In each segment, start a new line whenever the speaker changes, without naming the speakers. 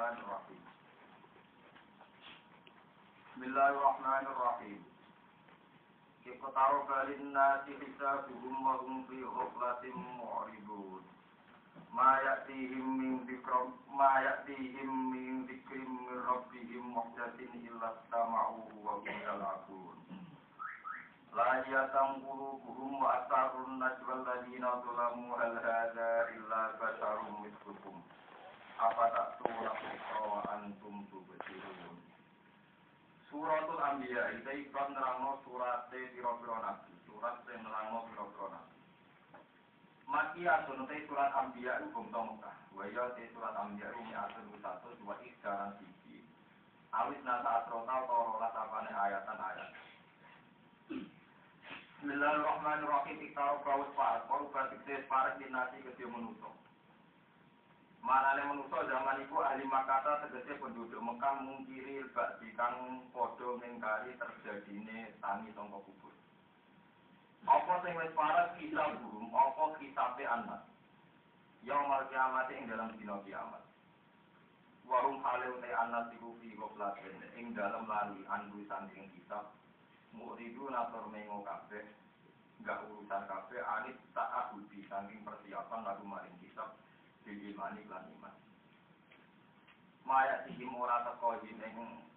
Bismillahirrahmanirrahim. Bismillahirrahmanirrahim. Iqtaraba lin-nasi hisabuhum wa hum fi ghaflatin mu'ridun. Ma ya'tihim min dzikram ma ya'tihim min dzikrin min rabbihim muhdatsin illa istama'uhu wa hum yal'abun. La yatanqulubuhum wa asarrun najwa alladziina zalamu hal hadza illa basharun mithlukum. Apa tak wa antum tubsirun. Suratul Anbiya itu ikon nerangno surat piro-piro nabi, surat yang nerangno piro-piro nabi. Makiyatun te surat Anbiya itu bangsa Mekah. Wa ya te surat Anbiya itu mi'atun satu dua ikjaran siji. Awis nasa asrota torola sapane ayatan ayat. Bismillahirrahmanirrahim. Iktaro kawus parak. Koru batik parak dinasi kecil menutup. Manane manusa zaman iku ahli Makata tegese penduduk Mekah mungkiri bak kang padha ngingkari terjadine tangi sangka kubur. Apa sing wis parek kita burung, apa kitabe anak. Yaumul kiamat ing dalam dina kiamat. Warung hale utai anak iku fi goflaten ing dalam lali andu sanding kitab. Muridu natur mengo kabeh, gak urusan kabeh anit tak ahudi saking persiapan lagu maring kitab bil imani lan iman. Maya sihim ora teko ing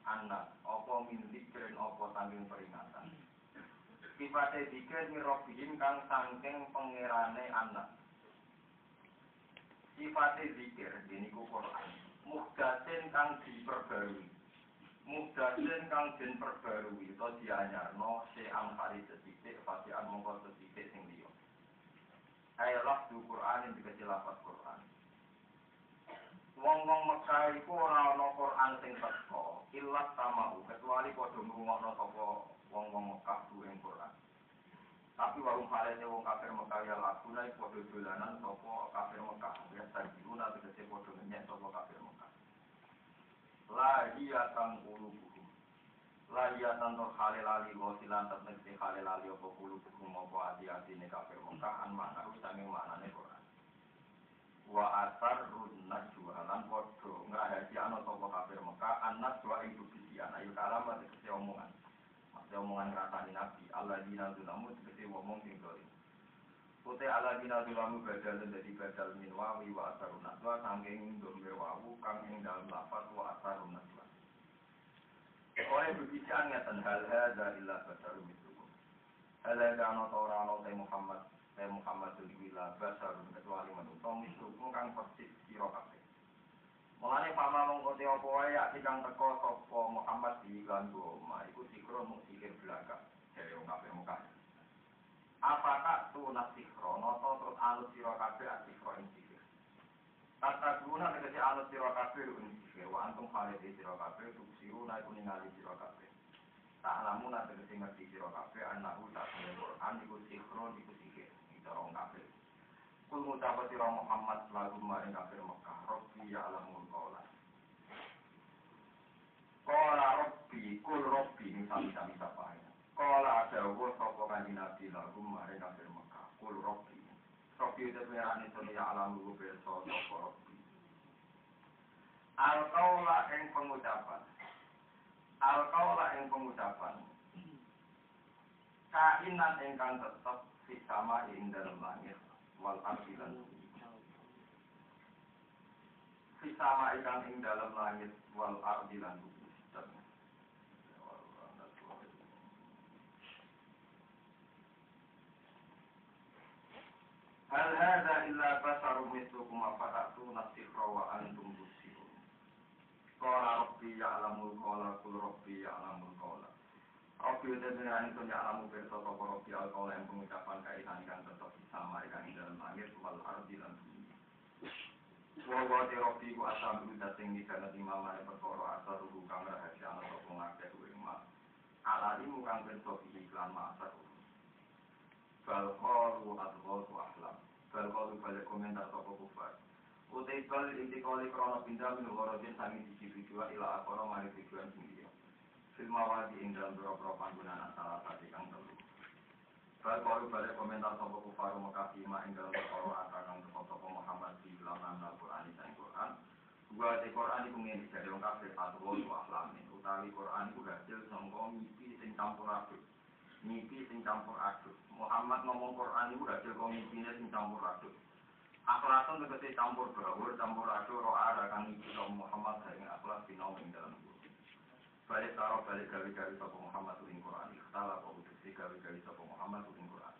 anak, apa min zikrin apa sanging peringatan. Sifate zikir mirobihim kang sangking pengerane anak. Sifate zikir dini Quran. Muhdasin kang diperbarui. Muhdasin kang den perbarui atau dianyarno se hari setitik, fasian mongko setitik sing liya. Ayalah du Quran yang dikasih lapat Quran. Wong-wong Mekah iku ora ana Quran sing teko, illat tamau kecuali padha ngrungokno sapa wong-wong Mekah duwe Quran. Tapi warung halene wong kafir Mekah ya laguna iku padha dolanan sapa kafir Mekah. Ya tajuna tegese padha ngenyek sapa kafir Mekah. La hiya kang ulubuhum. La hiya tanto halilali lo silan tegese halilali apa ulubuhum apa ati-atine kafir Mekah an makna sange maknane Quran Putih ala dina zulamu badal dadi badal min wawi wa asar runnas wa sangking domir wawu kang ing dalam lafaz wa asar runnas wa Oleh berbicara ngeten hal hadza illa basarum mitrukum Hal hadza ana ora ana Muhammad saya Muhammad Wila Basar kecuali manusia mislukum kang persis sira kabeh. Mulane pama mongko te apa wae ya kang teko sapa Muhammad di iklan goma iku sikro mung sikir belaka dari wong kabeh. Apakah tu nasih krono atau terus alus siro kafe asih krono sihir? Tata guna negasi alus siro kafe ini sihir. Wa antum khalidi di siro kafe tu siro na itu ningali siro kafe. Tak lama nanti negasi ngerti siro kafe anak tak punya Quran itu sihro itu sihir itu orang kafe. Kul mutabat siro Muhammad lagu mari kafe Mekah. Robi ya alamul kaula. Kaula Robbi, kul Robbi, misal misal misal pakai. Ya. Qala dawuh sapa kanjeng Nabi lagu maring kafir Mekah, kul Rabbi. Rabbi itu pengiran itu ya alamul qaula sapa Rabbi. Al-qaula ing pengucapan. Al-qaula ing pengucapan. Kainan ingkang tetep di sama ing dalam langit wal ardi lan fi sama ikan ing dalam langit wal ardi lan Hal hadza illa basarum mithlukum afatatu nasihra wa antum tusirun. Qala rabbi ya'lamul qala kul rabbi ya'lamul qala. Pengiran itu ya alamu berso toko robi alkohol yang pengucapan kaitan ikan tetap sama ikan di dalam langit wal ardi dan bumi. Wawa te robi ku asal udah tinggi karena imam ada perkara asal ruhu kang rahasia ana toko ngakeh ku imam. Alali mukang berso iklan ma asal ruhu. Bal qalu adghal tu ahlam. Bal qalu balik komentar toko kufar. Utai bal inti kali krono pindah min gharadin sami sisi tujuan ila akono mari tujuan sendiri filmawati ing dalam beberapa panggunaan salah kang telu. Baru balik komentar sopo kufaru Mekah Bima ing dalam perkara akan sopo Muhammad di dalam Al-Quran dan Quran. Gua di Quran itu ngene dari wong kafir atau wa ahlamin. Utawi Quran itu hasil sangka mimpi sing campur aduk. Mimpi sing campur aduk. Muhammad ngomong Quran itu hasil kok mimpine sing campur aduk. Akhlasun tegese campur baur, campur aduk roh ada kang mimpi Muhammad dari akhlak sinau ing dalam Balik taruh balik gawe-gawe sapa Muhammad ing Quran. Ikhtala kok tegese gawe-gawe sapa Muhammad ing Quran.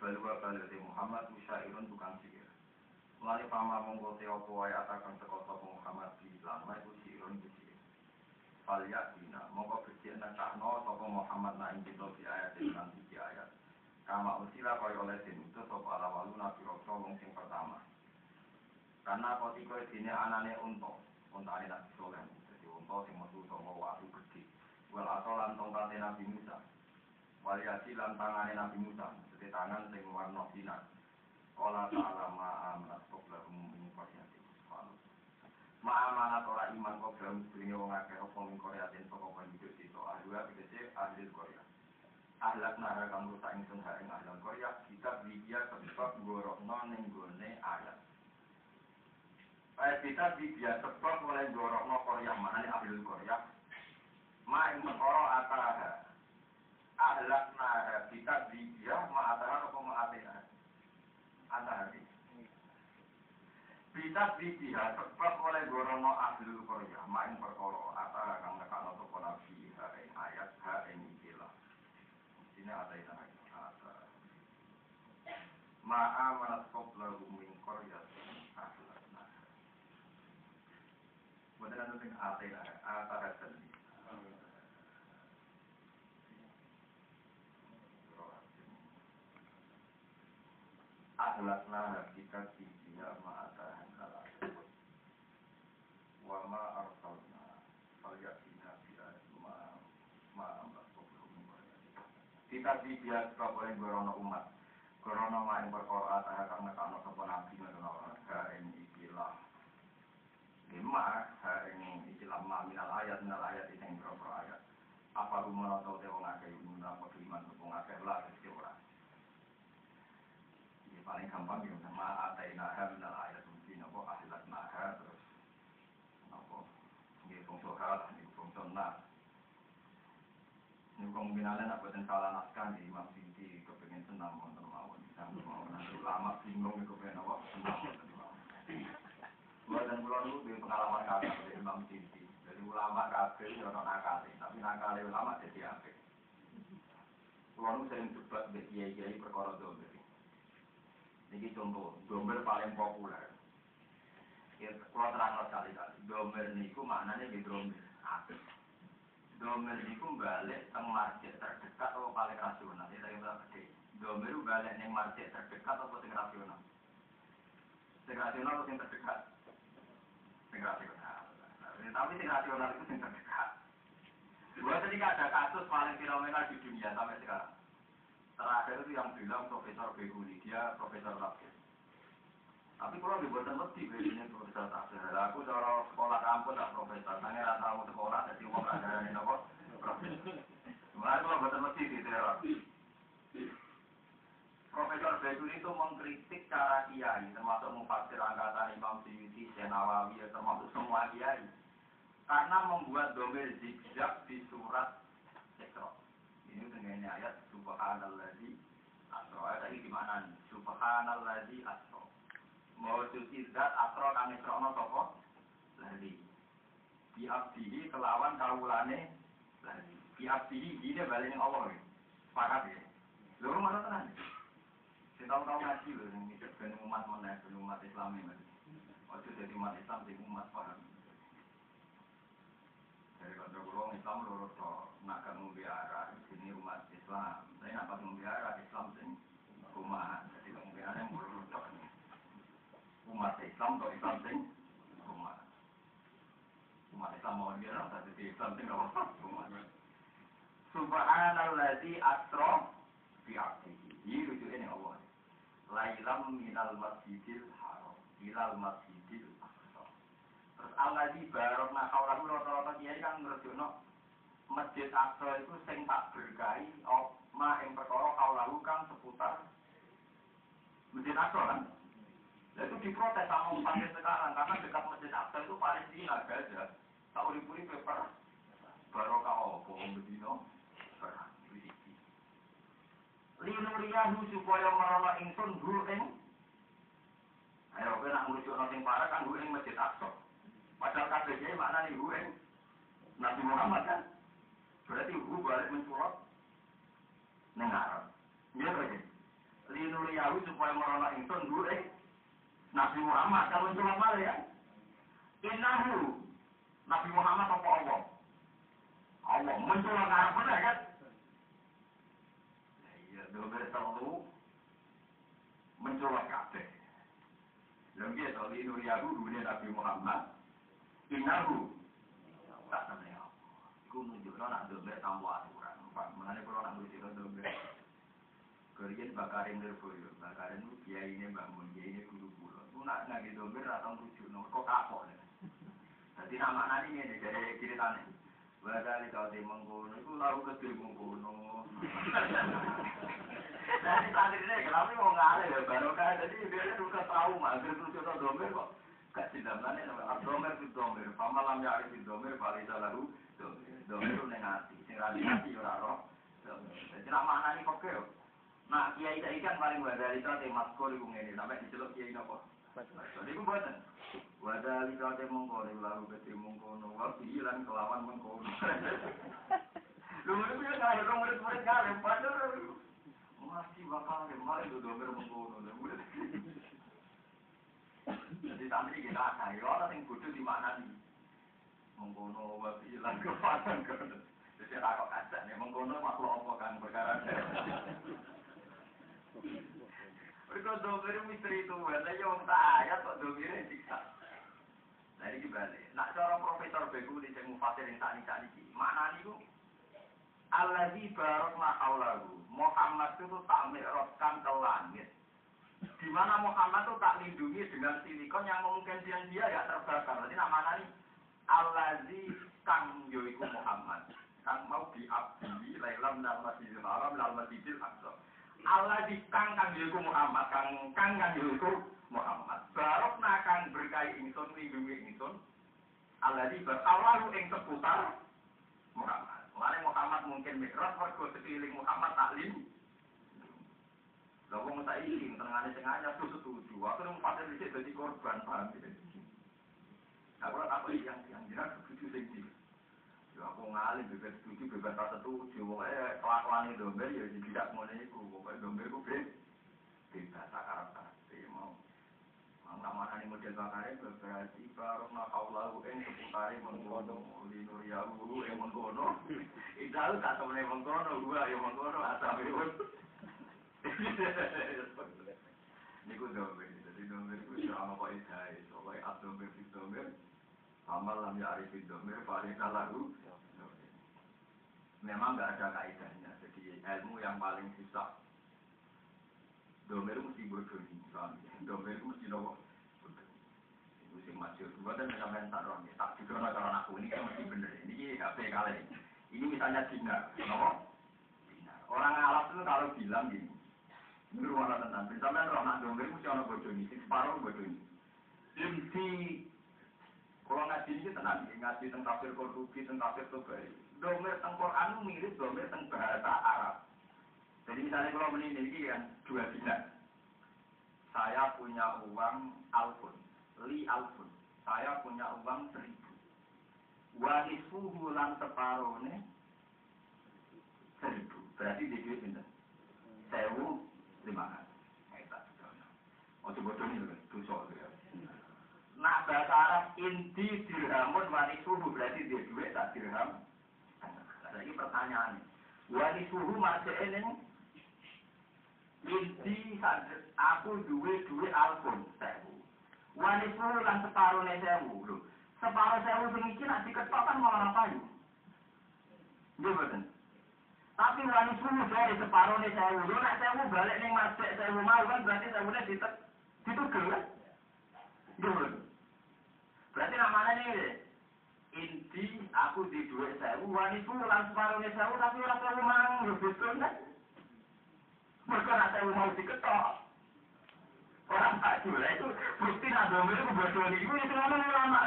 Balwa balik Muhammad musyairun tukang sihir. Mulane pama monggo te opo wae atakan teko sapa Muhammad di lan wae ku sirun ku sirun. Falya dina monggo becik nekakno sapa Muhammad nak ing kita di ayat lan di ayat. Kama usila kaya oleh den itu sapa ala walu nabi rasul wong sing pertama. Karena kotiko dine anane unta, untane nabi soleh. Jadi unta sing metu saka watu gedhe. Wal asolan tongkate nabi Musa. Wal yasi nabi Musa, jadi tangan sing warna sinar. Kala ta'ala ma'amanat qoblahum min qaryatin. Ma'amanat ora iman qoblahum sedurunge wong akeh apa min qaryatin saka penduduk desa ahli tegese ahli Korea. Ahlak nara kang rusak ingsun ha ing Korea kita bidia sebab gorokno ning gone ayat. Ayat kita bidia sebab oleh gorokno Korea mana ahli Korea. Ma ing perkara ataha. Ahlak nara kita bidia ma ataha apa ma antara bisa dibiha sebab oleh gorono ahlul korea main perkara ata kang nekakno sapa nabi ha ing ayat ha ing ikilah. Sini ada itu ada ma'a manat qabla min qaryatin ahlakna. Bukan ada yang ada, ada hasil. ahlakna. kita fiha ma'atahan kalah wa ma arsalna falyatina biha ma ma ambat kita fiha sebab oleh gorono umat. Gorono main perkara atah karena kano sapa nabi ngono ha ing ikilah. Lima ha ing ikilah ma ayat minal ayat sing berapa ayat? Apa rumono tau te akeh apa iman wong akeh lah ora paling gampang ya sama atainaha minal ayat mungkin apa ahlat naha terus apa nggih bangsa kalah niku bangsa nas niku kemungkinan apa dan salah naskah di Imam Sinti kepengen senam wonten mawon. Sampe mawon. Nanti ulama bingung iku pengen apa senam wonten mawon. Dan kula niku duwe pengalaman kabeh dari Imam Sinti jadi ulama kabeh yo ono nakal. Tapi nakal ulama jadi apik. Kula niku sering debat mbek kiai-kiai perkara dombel. Ini contoh, domber paling populer. Ya, kalau terang sekali-kali, domber niku maknanya di domber. Domber niku balik teng market terdekat atau paling rasional. Kita yang gede. Domber balik neng market terdekat atau sing rasional. Sing rasional atau sing terdekat? Sing rasional. Tapi sing rasional itu sing terdekat. Dua ketika ada kasus paling fenomenal di dunia sampai sekarang terakhir itu yang bilang Profesor Beguni, dia Profesor Tafsir. Tapi kalau dibuatan lebih begini Profesor Tafsir. Aku cara sekolah kampus tak Profesor, saya nggak tahu sekolah, jadi uang ada ini apa? Profesor. Mulai kalau buatan lebih di teror. Profesor Beguni itu mengkritik cara kiai, termasuk mufasir angkatan Imam Syuuti, Senawawi, termasuk semua kiai. Karena membuat domir zigzag di surat Iqra. Ini dengan ayat Subhanalladzi asro. Ayat ini gimana nih? Subhanalladzi asro. Mau cuci zat asro kang isrono sapa? Ladi. Bi kelawan kawulane ladi. Bi ini balik ning Allah. Sepakat ya? Lho mana tenan? Saya tahu-tahu ngaji lho, yang mikir ben umat mana, ben umat Islam ini. Ojo jadi umat Islam, jadi umat paham. Dari kantor pulau Islam lurus to nak membiara ini umat Islam. Saya nak pas membiara Islam sing rumah. Jadi membiara yang lurus to umat Islam to Islam sing rumah. Umat Islam mau biara tapi Islam sing apa? Rumah. Subhanalladzi asra bi abdihi. Ini rujuk ini Allah. Lailam minal masjidil haram ilal masjidil Allah di barok nak kaulah rata-rata kiai kan ngerjono masjid Aqsa itu sing tak berkahi ma ing perkara kaulah kan seputar masjid Aqsa kan Itu diprotes sama umatnya sekarang karena dekat masjid Aqsa itu Palestina aja. Tahu urip paper barokah opo bedino perang linuriyahu supaya merono ingsun hu ayo kowe nak ngrujuk nang parah kan hu masjid Aqsa. Padahal kabeh makna nih hu ing Nabi Muhammad kan? Berarti hu balik menculot. Ning Arab iya berarti linuriyahu supaya merono ingsun hu Nabi Muhammad kalau menculot malah ya innahu Nabi Muhammad apa Allah Allah menculot Arab benar kan Domir telu mencolok kabeh. Lha nggih to li nuriyahu dunia Nabi Muhammad. Innahu tak temne apa. Iku nunjukno nak domir tanpa aturan. Mengenai kalau nak nulis domir. Kalian bakarin nirboyo, bakarin itu kiai ini bangun, kiai ini guru. Itu nak nangis dompet datang tujuh nol kok kapok nih. Jadi nama nani ini nih jadi kiri tani. Bagai di kau di mengkuno, itu lalu ke di mengkuno. Jadi tadi ini kenapa mau ngalih ya baru kan? Jadi dia itu ke tahu mah dia tujuh dompet kok. Kecil dan nani nama dompet itu dompet. Pamalam ya itu dompet, balik lalu dompet. Dompet itu nengati, singrati nengati orang roh. Jadi nama nani pokoknya. Nah, kiai tadi kan paling berdari itu nanti maskol ibu ngene, sampai dicelup kiai nopo. Jadi itu buatan. Wada lika te mongko lalu kete mongkono waktu hilang kelawan mongkono. Lu mana punya kaya dong murid-murid kaya padahal masih bakal kemarin itu domer mongkono. Jadi santri kita ada orang yang bodoh di mana nih? Mongkono waktu hilang kelawan. Jadi aku kaca nih mongkono makhluk apa kan perkara. Mereka domer misteri itu, ada yang tak ayat kok domernya siksa. Ini balik. Nak cara Profesor Begu di sing mufasir yang tani tani ini, mana nih Alladzi barokna aulagu. Muhammad itu tak merotkan ke langit. Di mana Muhammad itu tak lindungi dengan silikon yang memungkinkan dia ya terbakar. Jadi nama nih Alladzi kang yoiku Muhammad. Kang mau diabdi lailam dal masjidil haram dal masjidil aqsa. Alladzi kang kang yoiku Muhammad. Kang kang kang yoiku Muhammad. Barok nakang berkahi ingsun lindungi ingsun. Alladzi berawalu ing seputar Muhammad. Mulane Muhammad mungkin mikrot mergo sekeliling Muhammad taklim. Lha wong saiki tengane sing anyar tuh setuju. Aku nang pasir dhisik dadi korban paham gitu. Aku apa yang yang jelas setuju. Ya aku ngalim bebas setuju bebas tak setuju. Pokoke kelakuan domber ya tidak ngono iku. Pokoke domber ku bebas tak karep Namanya model bakare berarti barok nakaulahu ing seputare mengkono linuriyahu ing mengkono. Idal tak temene mengkono gua ya mengkono asabe pun. Niku dombe, jadi dombe itu sama idai, soalnya abdombe fit dombe, amal lam ya arif fit dombe, farika lagu. Memang nggak ada kaidahnya, jadi ilmu yang paling susah. Dombe itu mesti bodoh, dombe itu mesti nopo sing masyur. Buatan sampean tak roh, tak juga cara aku ini kan mesti bener. Ini HP kali. Ini misalnya dinar? Dinar. Orang alat itu kalau bilang gini, ini rumah tentang, misalnya roh nak domber mesti orang bodoh ini, separuh bodoh ini. Inti kalau ngaji ini tenang, ngaji tentang tafsir Qurtubi, tentang tafsir Tobari. Domer tentang Quran mirip domer tentang bahasa Arab. Jadi misalnya kalau menini kan dua dinar. Saya punya uang alfun li alfun. Saya punya uang seribu. Wanisfuhu lan separone seribu. Berarti di duit pinter. Sewu lima ratus. Oh coba dong ini dosa ya. Nah bahasa Arab inti dirhamun wanisfuhu berarti dia duit tak dirham. Lagi pertanyaannya. Wanisfuhu masih ini inti aku duit duit alfun sewu. Wani puluh lan separuh nih sewu lho. Separuh sewu sing iki nak diketok kan malah payu. Nggih. Tapi wani puluh dari separuh nih sewu. Lho nak sewu balik ning masjid sewu mau kan berarti sewune ditek ditugel kan. Nggih. Berarti namanya nih inti aku di dua sewu wani puluh lan separuh nih sewu tapi ora sewu mang betul kan. Mereka nak sewu mau diketok. Orang maju lah itu bukti nak domir itu bodoh ini. Itu ngomong ulama.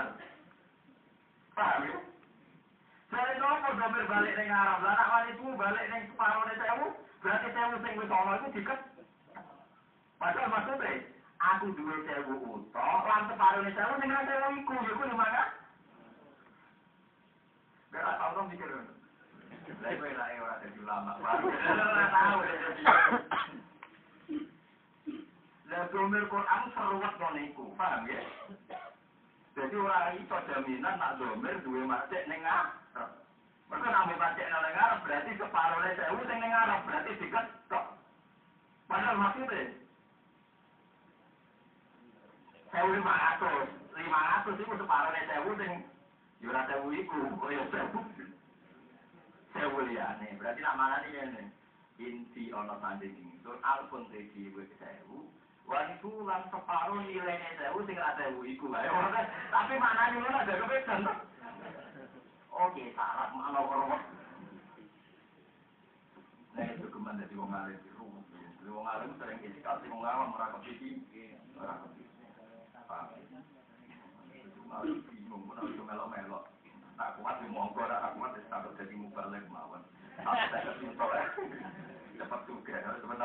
Paham ya? Saya nopo domir balik neng Arab. Lah anak wali itu balik neng separuh neng sewu. Berarti sewu sing wis ana itu diket. Padahal maksudnya aku duwe sewu utok, lan separuh neng sewu sing nang sewu iku. Ya ku gimana? Gak tau mikir. Lah domir Quran seruwet ngono iku, paham ya? Jadi orang itu jaminan nak domir duwe masjid ning Arab. Mereka namu masjid ning Arab berarti separuh le sewu sing ning Arab berarti diketok. Padahal maksudnya sewu lima ratus, lima ratus itu separuh le sewu sing yura sewu iku, kaya sewu. Sewu liane, berarti nak mana nih ini? Inti ono tanding ingsun alpun tegi wek sewu, Waniku lan separuh nilainya sewu sing ra sewu iku wae. Tapi mana nih ngono ada kepedan. Oke, syarat mana orang. Nah itu ke mana dari wong alim itu. Wong alim sering isi kasih wong awam ora kepiki. Ora apa? Mari bingung, melo-melo. Ya monggo, tak ya sampai mubalik mawon. Saya. Dapat juga, teman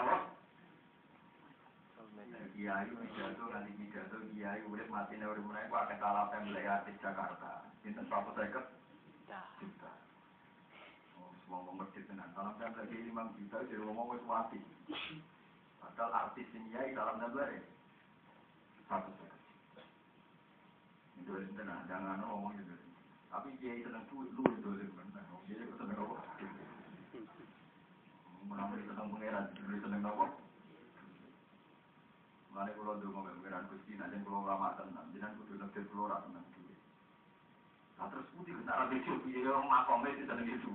mati artis Jakarta. Sinten 150 juta jadi mati. Artis Dolim tenang, jangan ngomong gitu. Tapi dia tenang tuh, lu dolim tenang. Dia itu seneng apa? Menamai tentang pangeran, dia seneng apa? Mengenai kalau dulu mau pangeran kusti, nanti kalau lama tenang, jangan kudu nanti pulau rata tenang. Nah terus putih iya, kita rapi cuci, dia orang makomnya itu seneng itu.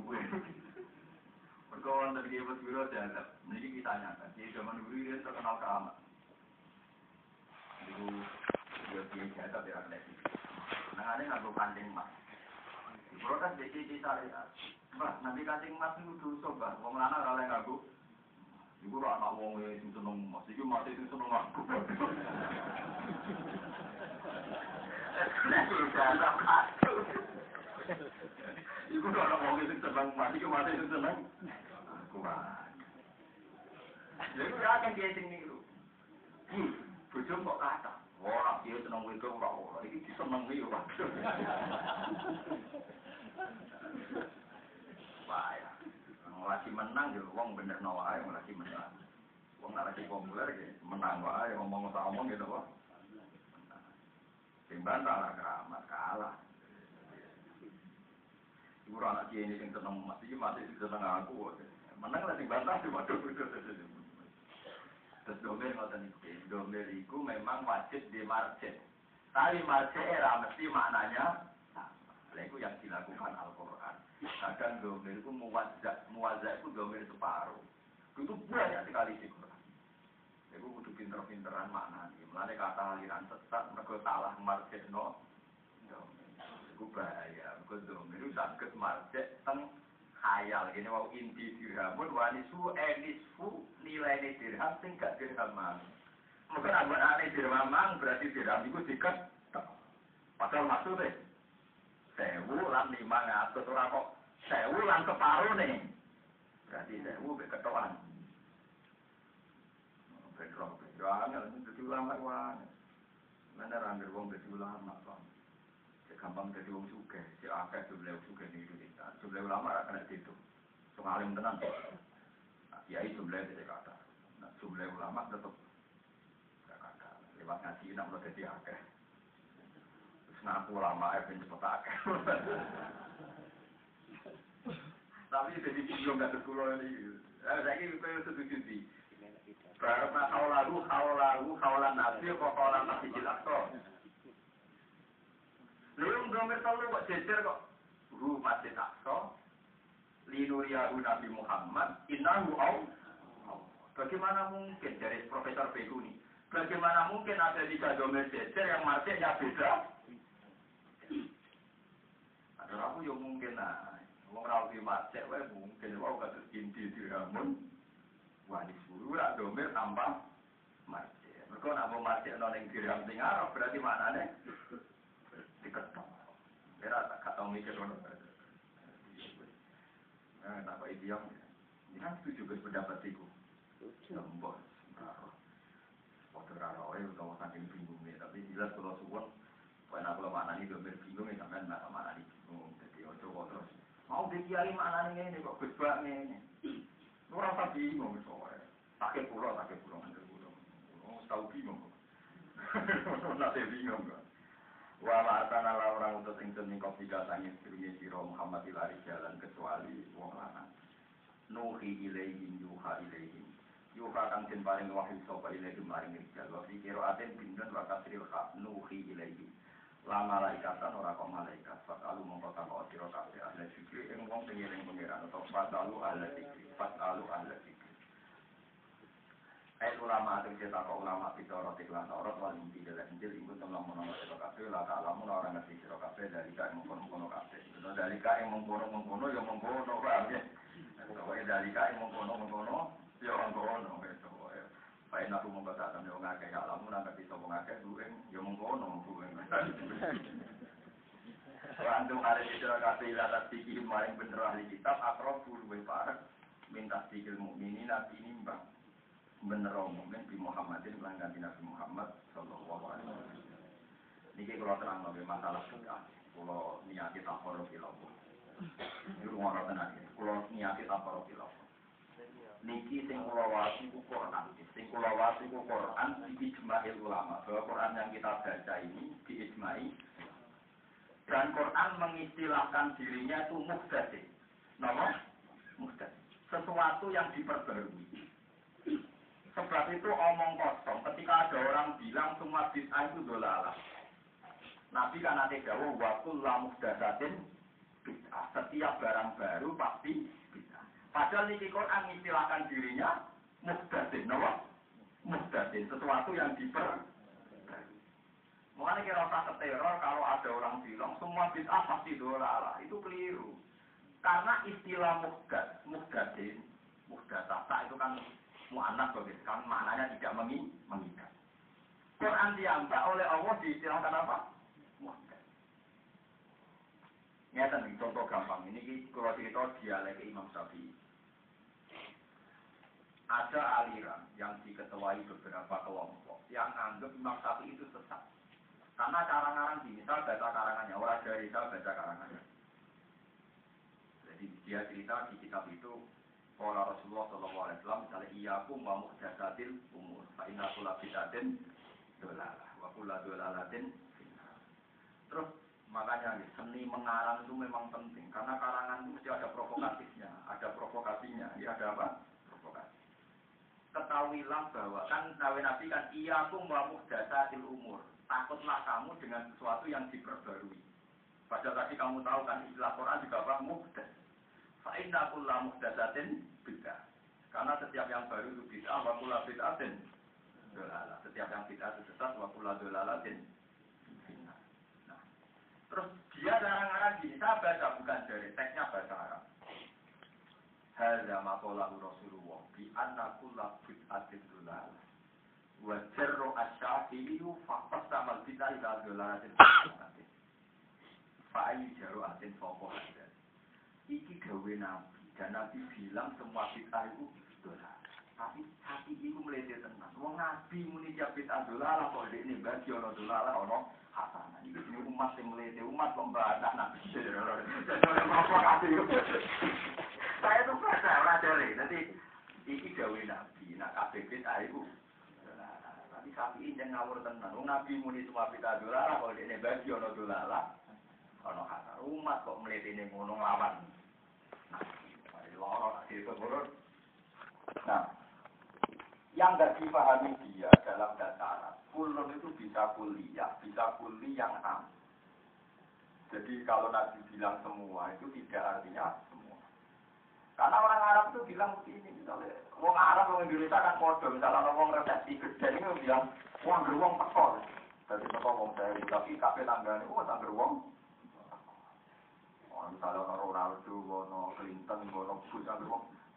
Perkawan dari Gebet Biro dianggap, ini kita nyata, dia zaman dulu dia terkenal keramat. Itu dia dia dianggap ya, ada ngaku kancing mas. Protes di sisi syariat. Mbak, nanti kancing mas itu dosa, Mbak. Wong lanang ora oleh ngaku. Iku ora anak wong sing seneng mas, iki mati sing seneng aku. Iku ora anak wong sing seneng mas, iki mati sing seneng. Lha iku ya kan dia sing niru. Hmm, bojo kok kata. Ora dia seneng wedok ora ora, iki disenengi yo, Pak. Wah, ya. lagi menang yo wong bener no wae lagi menang. Wong lagi populer ge menang wae ngomong sak omong gitu kok. Bantah lah keramat kalah. Ibu anak kiai ini yang seneng mas, ini masih seneng aku. Menang lah sing bantah sih waduh Terus domir ngoten iki, domir iku memang wajib di marjen. Tapi marjen era mesti maknanya sama. Itu yang dilakukan Al-Quran. Kadang domir itu muwazak, muwazak itu domir separuh. Itu banyak sekali di Quran. Itu kudu pinter-pinteran makna nih. Mulai kata aliran sesat, mereka salah marjek no. Itu bahaya. Mereka domir itu sakit marjek teng khayal. Ini mau inti dirhamun, wanisu enisfu nilai ini dirham, tingkat dirham mang. Mungkin abuan aneh dirham mang, berarti dirham itu diket. Padahal maksudnya, sewu lan lima ngatus ora kok sewu lan separuh nih berarti sewu be ketoan bedrok bedrok angel jadi ulama wah mana rangger wong jadi ulama bang gampang jadi wong suge si akeh jumlah suge di Indonesia jumlah ulama kena itu soal alim tenan ya itu jumlah tidak kata nah jumlah ulama tetap gak kata lewat ngaji nak mulai jadi akeh Nah, aku lama ya ben cepet akeh. Tapi jadi belum gak sekolah ini. Eh, saya ini kaya setuju di. Karena kaulahu, kaulahu, kaulan nabi, kok kaulan masih jelas kok. Lalu nggak telu kok jejer kok. Ru masih takso. Linuriyahu Nabi Muhammad. Innahu au. Bagaimana mungkin dari Profesor Beguni? Bagaimana mungkin ada tiga domer jejer yang marketnya beda? Ada aku yang mungkin nah, wong ra di macet wae mungkin wae kados inti diramun wanis buru ra domer tambah. Mergo Mergo nak mau marjekno ning dirham sing Arab berarti diketok. Kira tak tau mikir ngono. Nah, tak kok iki Ini kan setuju dengan pendapat itu. Lembut. Foto raro ya utawa saking bingung ya, tapi jelas kalau suwon karena kalau maknani domir bingung ya sampean nggak maknani bingung. Jadi ojo kok terus mau dikiai maknani ini kok gus ini. Lu rasa bingung soalnya. Sakit pulau, sakit pulau, sakit pulau. Oh, tahu bingung. Nanti bingung kok. Wa ma'atana la orang untuk ingsun ning kopi kasangin sedurunge sira Muhammad ilari jalan kecuali wong lanang. Nuhi ilaihim yuha ilaihim. Yuha kang den paring wahyu sapa ilaihim maring rijal. Wa fi qira'atin bindun wa kasril kha nuhi ilaihim. La malaikatan ora kok malaikat. Fatalu mongko takok sira kabeh ahli zikri ing wong sing eling pangeran atau fatalu ahli zikri. Fatalu ahli zikri. Eh ulama cerita kok ulama bicara tiklan torot wal inti dalam injil ingkun telah menolong siro kafe lah tak orang ngerti siro kafe dari kaya mengkono mengkono kafe itu dari kaya mengkono mengkono ya mengkono paham ya pokoknya dari kaya mengkono mengkono ya mengkono itu Pak aku kata sama orang ngake ya lamun nggak bisa ngake dueng ya mengkono dueng. Antum ada di siro kafe ilah tasdiki maring bener ahli kitab akrob parek minta sikil mukminin nabi nimbang bener mukmin di Muhammadin melanggan Nabi Muhammad Sallallahu Alaihi Wasallam. Niki kalau terang lebih masalah suka, kalau niati tapor filosof. Ini rumah tenan. Kalau niati tapor filosof. Niki sing kula wasi ku Quran. Sing kula wasi ku Quran di ijma'il ulama. Bahwa Quran yang kita baca ini di ijma'i dan Quran mengistilahkan dirinya itu muhdasi. Nama? Muhdasi. Sesuatu yang diperbarui. Sebab itu omong kosong. Ketika ada orang bilang semua bid'ah itu dolalah. Nabi kan nanti jawab waktu lamuh dasatin bid'ah. Setiap barang baru pasti bid'ah. Padahal ini Quran istilahkan dirinya muhdasin. Nama? Muhdasin. Sesuatu yang diper Mengenai kira rasa teror kalau ada orang bilang semua bid'ah pasti dolalah. Itu keliru. Karena istilah muhdad, muhdadin, muhdasata itu kan begitu kan maknanya tidak mengi mengikat. Quran diambak oleh Allah diistilahkan apa? Mu'anas. Nyata nih contoh gampang ini kalau cerita dialek Imam Syafi'i. Ada aliran yang diketuai beberapa kelompok yang anggap Imam Syafi'i itu sesat. Karena karangan di misal baca karangannya, orang dari misal baca karangannya. Jadi dia cerita di kitab itu Kala Rasulullah Sallallahu Alaihi Wasallam misalnya iya aku mau muhdasatil umur. Fa inna kula bidatin dolalah. Wa kula dolalatin Terus makanya seni mengarang itu memang penting karena karangan itu mesti ada provokatifnya, ada provokasinya. Ya ada apa? Provokasi. Ketahuilah bahwa kan Nabi Nabi kan iya aku mau muhdasatil umur. Takutlah kamu dengan sesuatu yang diperbarui. Padahal tadi kamu tahu kan istilah Quran juga apa? Muhdas. Fa'inna kulla muhdasatin bid'ah. Karena setiap yang baru itu bid'ah, wa kulla bid'atin dolala. Setiap yang bid'ah itu sesat, wa kulla dolalatin nah, Terus dia larang-larang gini, saya baca bukan dari teksnya bahasa Arab. Hadza maqalahu Rasulullah bi anna kulla bid'atin dolala. Wa jarru asy-syafi'i faqat tamal bid'ah ila dolalatin. Fa'ayu jaru atin faqah iki gawe nabi. Dan nabi bilang semua bid'ah itu dosa tapi hati itu melete tenang wong nabi muni tiap bid'ah dosa kok ini bagi ono dosa ono hasanah. Ini ini umat yang melete umat mbak nabi saya tuh baca orang dari nanti iki gawe nabi. Nak kabeh bid'ah itu tapi sapi ini yang ngawur tenang nabi muni semua bid'ah dosa kok ini bagi ono dosa ono hasanah. Umat kok melete ini ngono lawan Nah, yang nggak dipahami dia dalam dataran, kulun itu bisa kuliah, bisa kuliah yang am. Jadi kalau Nabi bilang semua itu tidak artinya semua. Karena orang Arab itu bilang begini, misalnya, orang Arab, orang Indonesia kan kode, misalnya orang resepsi gede ini bilang, wong beruang tekor. Jadi tekor wong saya, tapi kafe tangga ini, oh tangga wong misalnya Ronaldo, ono Clinton, ono Bush,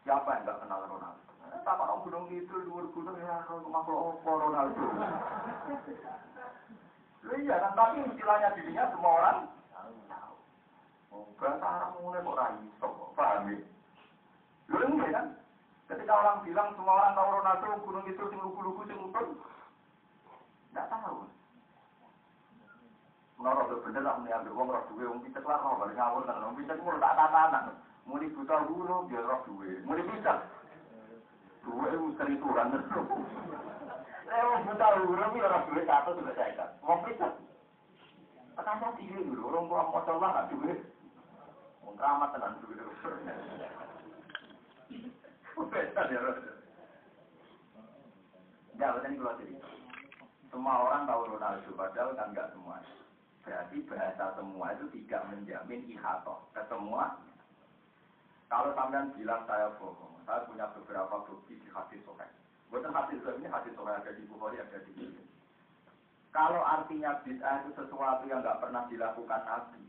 siapa yang nggak kenal Ronaldo? Tak ono gunung itu, luar gunung ya, kalau makhluk apa Ronaldo. Iya kan, tapi istilahnya dirinya semua orang tahu. Oh, bahasa Arab mulai kok rayu, paham ya? Lu enggak kan? Ketika orang bilang semua orang tahu Ronaldo, gunung itu sing lugu-lugu sing utun, enggak tahu. Menurut itu bener lah, ambil uang roh duwe, uang picek lah roh, balik ngawur kan, uang picek mulai tak tatanan. Muli buta guru, biar roh duwe. Muli picek. Duwe itu sering turun. Saya mau buta guru, biar roh duwe satu sudah saya ikat. Uang picek. Tekan tinggi dulu, orang tua mau coba nggak duwe. Uang keramat tenan duwe. Beda ya, roh. Ya, ini kalau cerita. Semua orang tahu Ronaldo, padahal kan nggak semuanya. Berarti bahasa semua itu tidak menjamin ihatoh ke semua. Kalau sampean bilang saya bohong, saya punya beberapa bukti di hadis sokai. Bukan hadis sokai ini hadis sokai ada di Bukhari ada di sini. Kalau artinya bid'ah itu sesuatu yang nggak pernah dilakukan Nabi,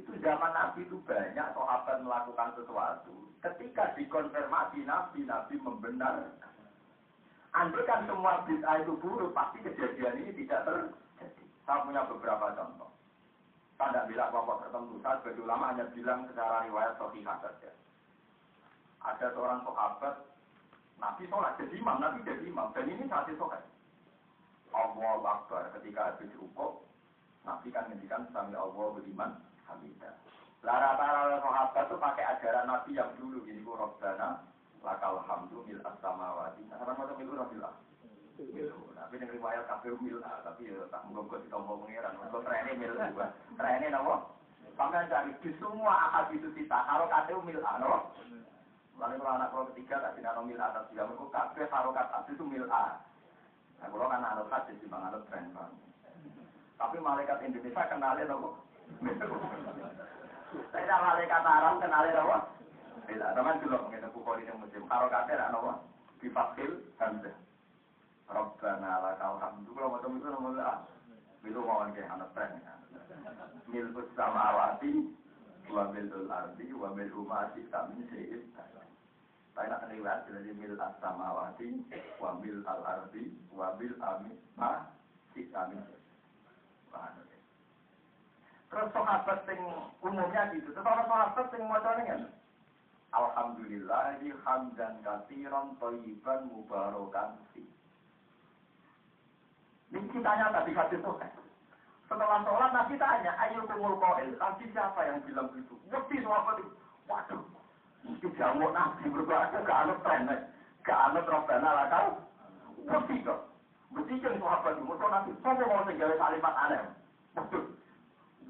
itu zaman Nabi itu banyak sahabat melakukan sesuatu. Ketika dikonfirmasi Nabi, Nabi membenarkan. Andai kan semua bid'ah itu buruk, pasti kejadian ini tidak terjadi. Saya punya beberapa contoh. Saya tidak bilang kelompok tertentu. Saya sebagai ulama hanya bilang secara riwayat sahihah saja. Ada seorang sahabat, Nabi sholat jadi imam, Nabi jadi imam. Dan ini saat itu kan. Allah Akbar ketika habis rukuk, Nabi kan ngendikan sami Allah beriman hamidah. Lah rata-rata sahabat itu pakai ajaran Nabi yang dulu ini ku Rabbana lakal hamdu mil as-samawati. Nah, sama macam itu Rabbil tapi yang riwayat KPU mil A, tapi ya tak menggogot di tombol pengiran. Mereka trennya mil A. Trennya nama? Sampai cari di semua akad itu kita, kalau KPU mil A, no? Lalu kalau anak kalau ketiga tak tidak mil A, tapi juga mereka kabeh harokat A itu mil A. Nah, kalau kan anak hadis di mana tren bang. Tapi malaikat Indonesia kenalin apa? Saya malaikat Arab kenalin apa? Tidak, teman dulu mengenai bukhari yang muslim. Harokatnya apa? Bifakil Hamzah. Rabbana lakal hamdu. Kalau macam itu namanya ah itu mau kayak anak tren mil samawati wa milul ardi wa mil umati kami sehid saya nak riwayat dari mil samawati wa mil al ardi wa mil amin ma kami Terus sahabat sing umumnya gitu, terus orang sahabat sing macamnya kan? Alhamdulillah hamdan katiran thayyiban mubarakan fi. Ini tanya tadi hadis sokai. Setelah sholat Nabi tanya, ayo kumul koil. Nabi siapa yang bilang begitu? Mesti apa itu? Waduh, mesti jamu Nabi berbuat gak anut tren, gak anut robbana lah kau. Mesti kok. Mesti kan sahabat itu, mereka Nabi, sama mau tinggal kalimat aneh. Waduh,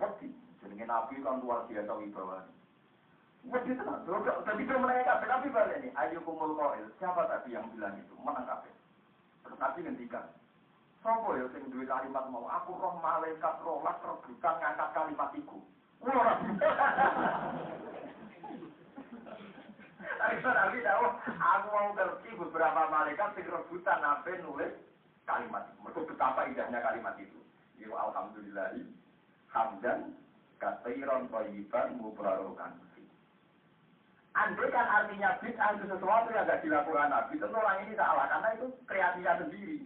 mesti. Jadi Nabi kan luar biasa wibawanya. Mesti tenang. Jadi dia menanyakan, Nabi balik ini, ayo kumul koil. Siapa tadi yang bilang itu? Menang kabeh. Terus Nabi ngendikan, Sopo ya sing duwe kalimat mau aku roh malaikat rolas rebutan ngangkat kalimat iku. Kulo ora. Tapi Nabi tahu, aku mau ngerti beberapa malaikat sing rebutan apa nulis kalimat. Mereka betapa indahnya kalimat itu. Yo alhamdulillahi hamdan katairon thayyiban mubarokan. Andai kan artinya bid'ah itu sesuatu yang tidak dilakukan Nabi, tentu orang ini salah karena itu kreasinya sendiri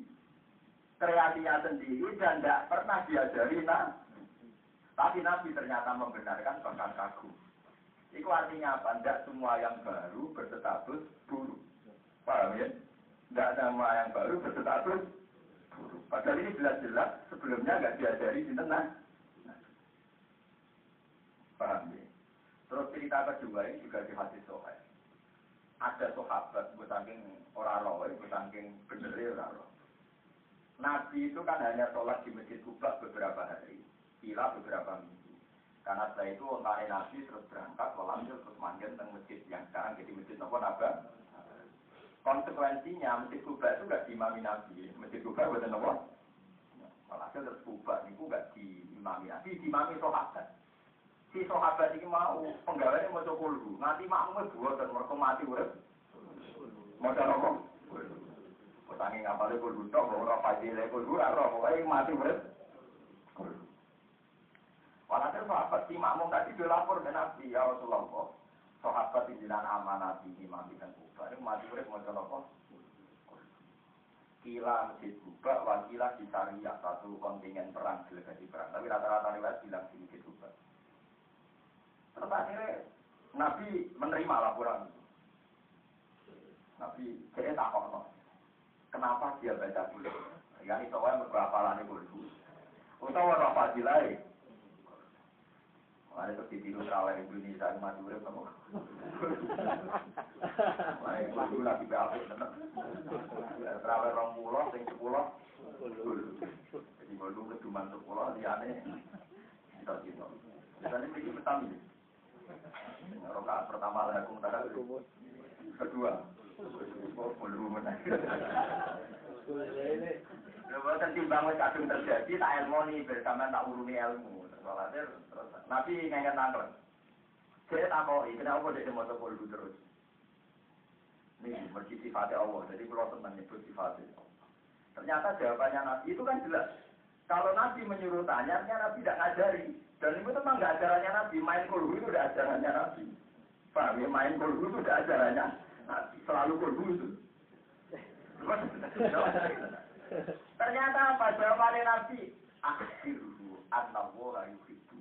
kreasinya sendiri dan tidak pernah diajari nah. Tapi Nabi ternyata membenarkan bahkan kagum. Itu artinya apa? Tidak semua yang baru berstatus buruk. Paham ya? Tidak semua yang baru berstatus buruk. Padahal ini jelas-jelas sebelumnya nggak diajari di tengah. Paham ya? Terus cerita kedua ini juga di hadis sohail. Ada sahabat, gue saking orang roh, gue saking bener orang roh. Nabi itu kan hanya sholat di masjid Kuba beberapa hari, kira beberapa minggu. Karena setelah itu ontare Nabi terus berangkat, walhasil terus manggil tentang masjid yang sekarang jadi masjid Nopo Naba. Konsekuensinya masjid Kuba itu gak diimami Nabi, masjid Kuba buatan Nopo. Walhasil terus Kuba itu gak diimami Nabi, diimami sahabat. Si sahabat ini mau penggawainya mau cokol dulu, nanti makmumnya dua dan mereka mati urip. Mau nopo? Tangi ngapale kudu tok, ora fadile kudu ora pokoke mati urip. Walhasil sahabat si makmum tadi dia lapor ke Nabi, ya Rasulullah, sahabat di jalan amanah di imam dan kubah, ini mati urip mau apa? Kila Masjid Kuba, wakilah di Syariah, satu kontingen perang, delegasi perang. Tapi rata-rata riwayat bilang di Masjid Kuba. Terus akhirnya Nabi menerima laporan itu. Nabi jadi takut. Kenapa dia baca dulu? Yang itu yang berapa dulu. Utawa apa dilai? Mana terus ditiru terawih Indonesia yang mati urip kamu. Mana itu dulu lagi beapik tenan. Terawih rong pulau, sing sepuluh. Jadi kalau keduman sepuluh, liane. Kita gitu. Misalnya ini petani. Rokaat pertama lah aku mutara. Kedua. Oh. Lepas timbang wis kadung terjadi tak ilmu nih bersama tak uruni ilmu. Terus Nabi ngengen nangklen. Saya tak mau, kenapa dia mau polu terus? Ini mergi sifatnya Allah, jadi kalau tentang nyebut sifatnya Ternyata jawabannya Nabi itu kan jelas. Kalau Nabi menyuruh tanya, Nabi tidak ngajari. Dan itu memang nggak ajarannya Nabi. Main kulhu itu udah ajarannya Nabi. Ya? Main kulhu itu udah ajarannya. Selalu itu. Ternyata apa? Jawabannya Nabi. Akhirhu annallaha yuhibbu.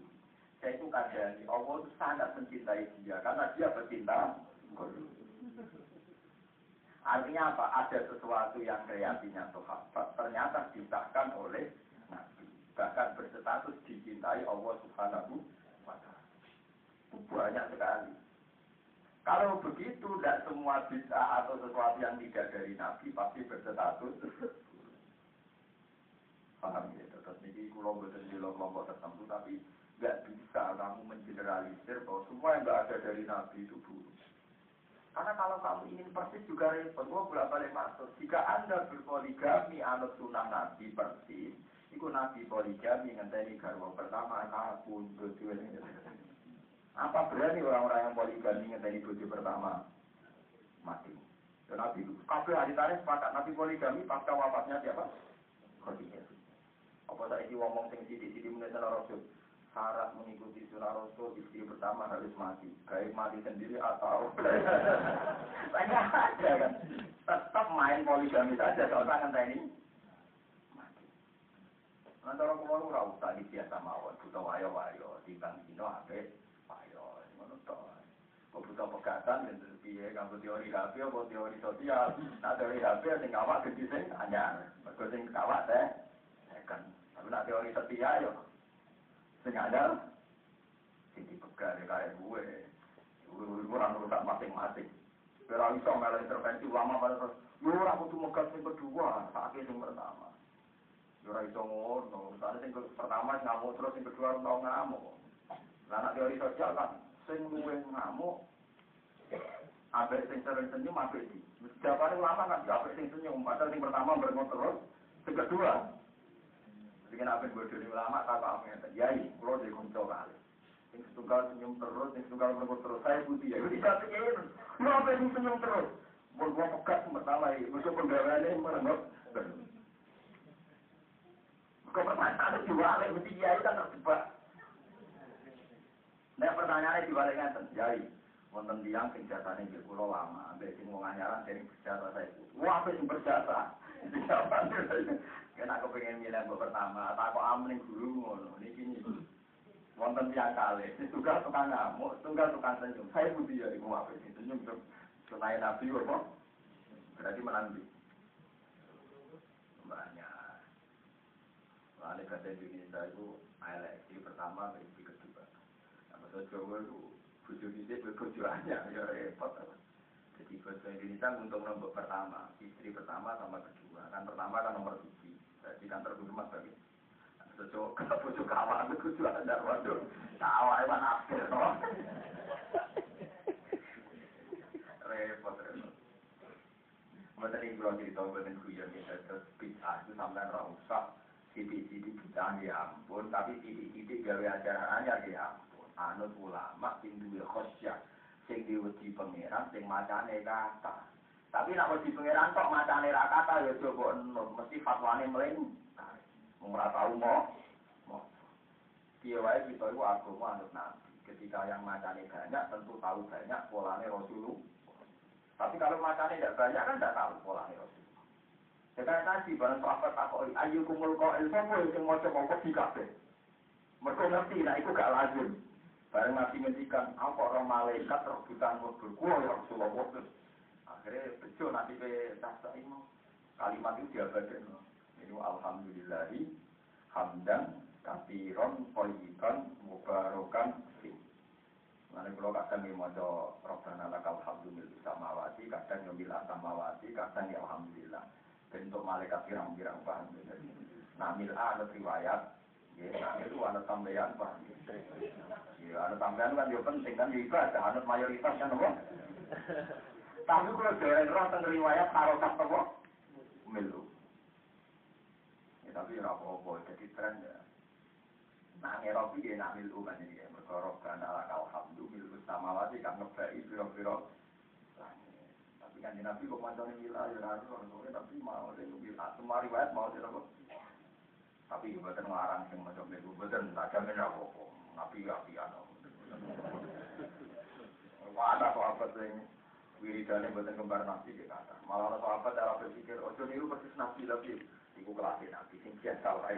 Saya itu kadang Allah itu sangat mencintai dia. Karena dia bercinta. Artinya apa? Ada sesuatu yang kreasinya sahabat. Ternyata disahkan oleh Nabi. Bahkan berstatus dicintai Allah subhanahu wa ta'ala. Banyak sekali. Kalau begitu, tidak semua bisa atau sesuatu yang tidak dari Nabi pasti berstatus. Paham ya? Terus ini kalau di kelompok tertentu tapi nggak bisa kamu mengeneralisir bahwa semua yang nggak ada dari Nabi itu buruk. Karena kalau kamu ingin persis juga repot gua bolak balik masuk. Jika anda berpoligami anut sunnah Nabi persis itu Nabi poligami ngenteni garwa pertama kapun bojo apa berani orang-orang yang poligami ngenteni bojo pertama mati dan Nabi kabel hari tarik sepakat Nabi poligami pasca wafatnya siapa? Khadijah. Apa tak ini ngomong sing sidik-sidik mengenai Rasul? Syarat mengikuti sunnah Rasul istri pertama harus mati. Baik mati sendiri atau banyak aja kan. Tetap main poligami saja kalau tangan ini. Antara kulo ora usah biasa mawon, butuh wayo-wayo timbang dino ape to. Kok butuh pegatan dan piye kanggo teori HP apa teori sosial. Nah teori HP sing awak gede sing anyar. Mergo sing kawat teh kan tapi nak teori setia yo. Sing ada sing dipegang kayak gue. Orang rusak masing-masing. Kira iso melu intervensi ulama pada terus. Ora kudu megat sing kedua, sakit sing pertama. Ora iso ngono. Misalnya sing pertama ngamuk terus sing kedua tau ngamuk. Lah teori sosial kan sing luwih ngamuk Abek sing sering senyum, abek di. Jawabannya ulama kan, abek sing senyum. Padahal sing pertama berngot terus, sing kedua apa gue dari ulama tak apa ngeten. Yai, kalau di konco kali. Yang setunggal senyum terus, yang setunggal merenggut terus. Saya putih ya. Jadi saya pikir, lu apa yang senyum terus? Gue pekat pertama ya. Gue penggawaannya merenggut terus. Kau pertanyaan diwalik, mesti yai kan terjebak. Nah pertanyaannya diwalik ngeten. Yai, wonten tiang sing jasane nggih lama, ambek sing wong anyaran sing berjasa saya. Wah, apa sing berjasa? Kena aku pengen milih yang pertama, tak kok amin guru ngono. Ini gini, wonten tiang kali. Tunggal tukang ngamuk, tunggal tukang senyum. Saya putih ya, ibu apa ini senyum tuh. Senayan nabi apa? Berarti menang di. Banyak. Lalu kata Indonesia itu eleksi pertama. Maksud Jawa itu bujuk ini berbujuannya, ya repot. Jadi bahasa Indonesia untuk nomor pertama, istri pertama sama kedua. Kan pertama kan nomor tiga di kantor rumah bagi. Kalau bojo kawan kudu ada waduh. Kawan ewan akhir toh. Repot repot. Mboten iki kula cerita mboten guyon ya terus bid'ah itu sampean ora usah sithik-sithik bid'ah ya ampun, tapi sithik-sithik gawe ajaran anyar ya ampun. Anut ulama sing duwe khosyah, sing diwedi pangeran, sing macane kata. Tapi nak wedi pangeran kok macane ra kata ya coba enut, mesti fatwane mling. Ora tau mau. Piye wae kita iku agama anut nabi. Ketika yang macane banyak tentu tahu banyak polane Rasulullah. Tapi kalau macane tidak banyak kan tidak tahu polane Rasulullah. Saya tadi barang sahabat takoi, ayu kumul kau sopo yang mau coba di kafe. Mereka ngerti, nah itu gak lazim. Barang nabi ngendikan, apa orang malaikat rebutan mobil kulo ya Rasulullah waktu. Akhirnya bejo nanti ke tasa imam. Kalimat itu diabadikan. Ini alhamdulillahi hamdan katiron koyikan mubarokan fi. Nanti kalau kadang yang mau Rabbana lakal hamdu mil samawati, kadang yang mil samawati, kadang ya alhamdulillah bentuk malaikat pirang-pirang paham nah mil'a ada riwayat ya itu ada tambahan paham ya ada tambahan kan juga penting kan ada anut mayoritas kan apa? Tapi kalau jalan roh tentang riwayat harokat apa? Milu ya tapi ya apa-apa jadi tren ya. Nah ngerobi ya nak milu kan ini ya berkorok kan ala alhamdulillah milu sama wajib kan ngebai biro-biro tapi kan Nabi kok macam ini ya tua tapi mau mila semua riwayat mau dia apa tapi juga ngarang yang macam itu betul tak jamin apa apa Nabi api ano ada sahabat yang wiridane buatan kembar Nabi dia kata. Malah ada sahabat cara berpikir ojo niru persis Nabi tapi iku kelasnya Nabi sing biasa lah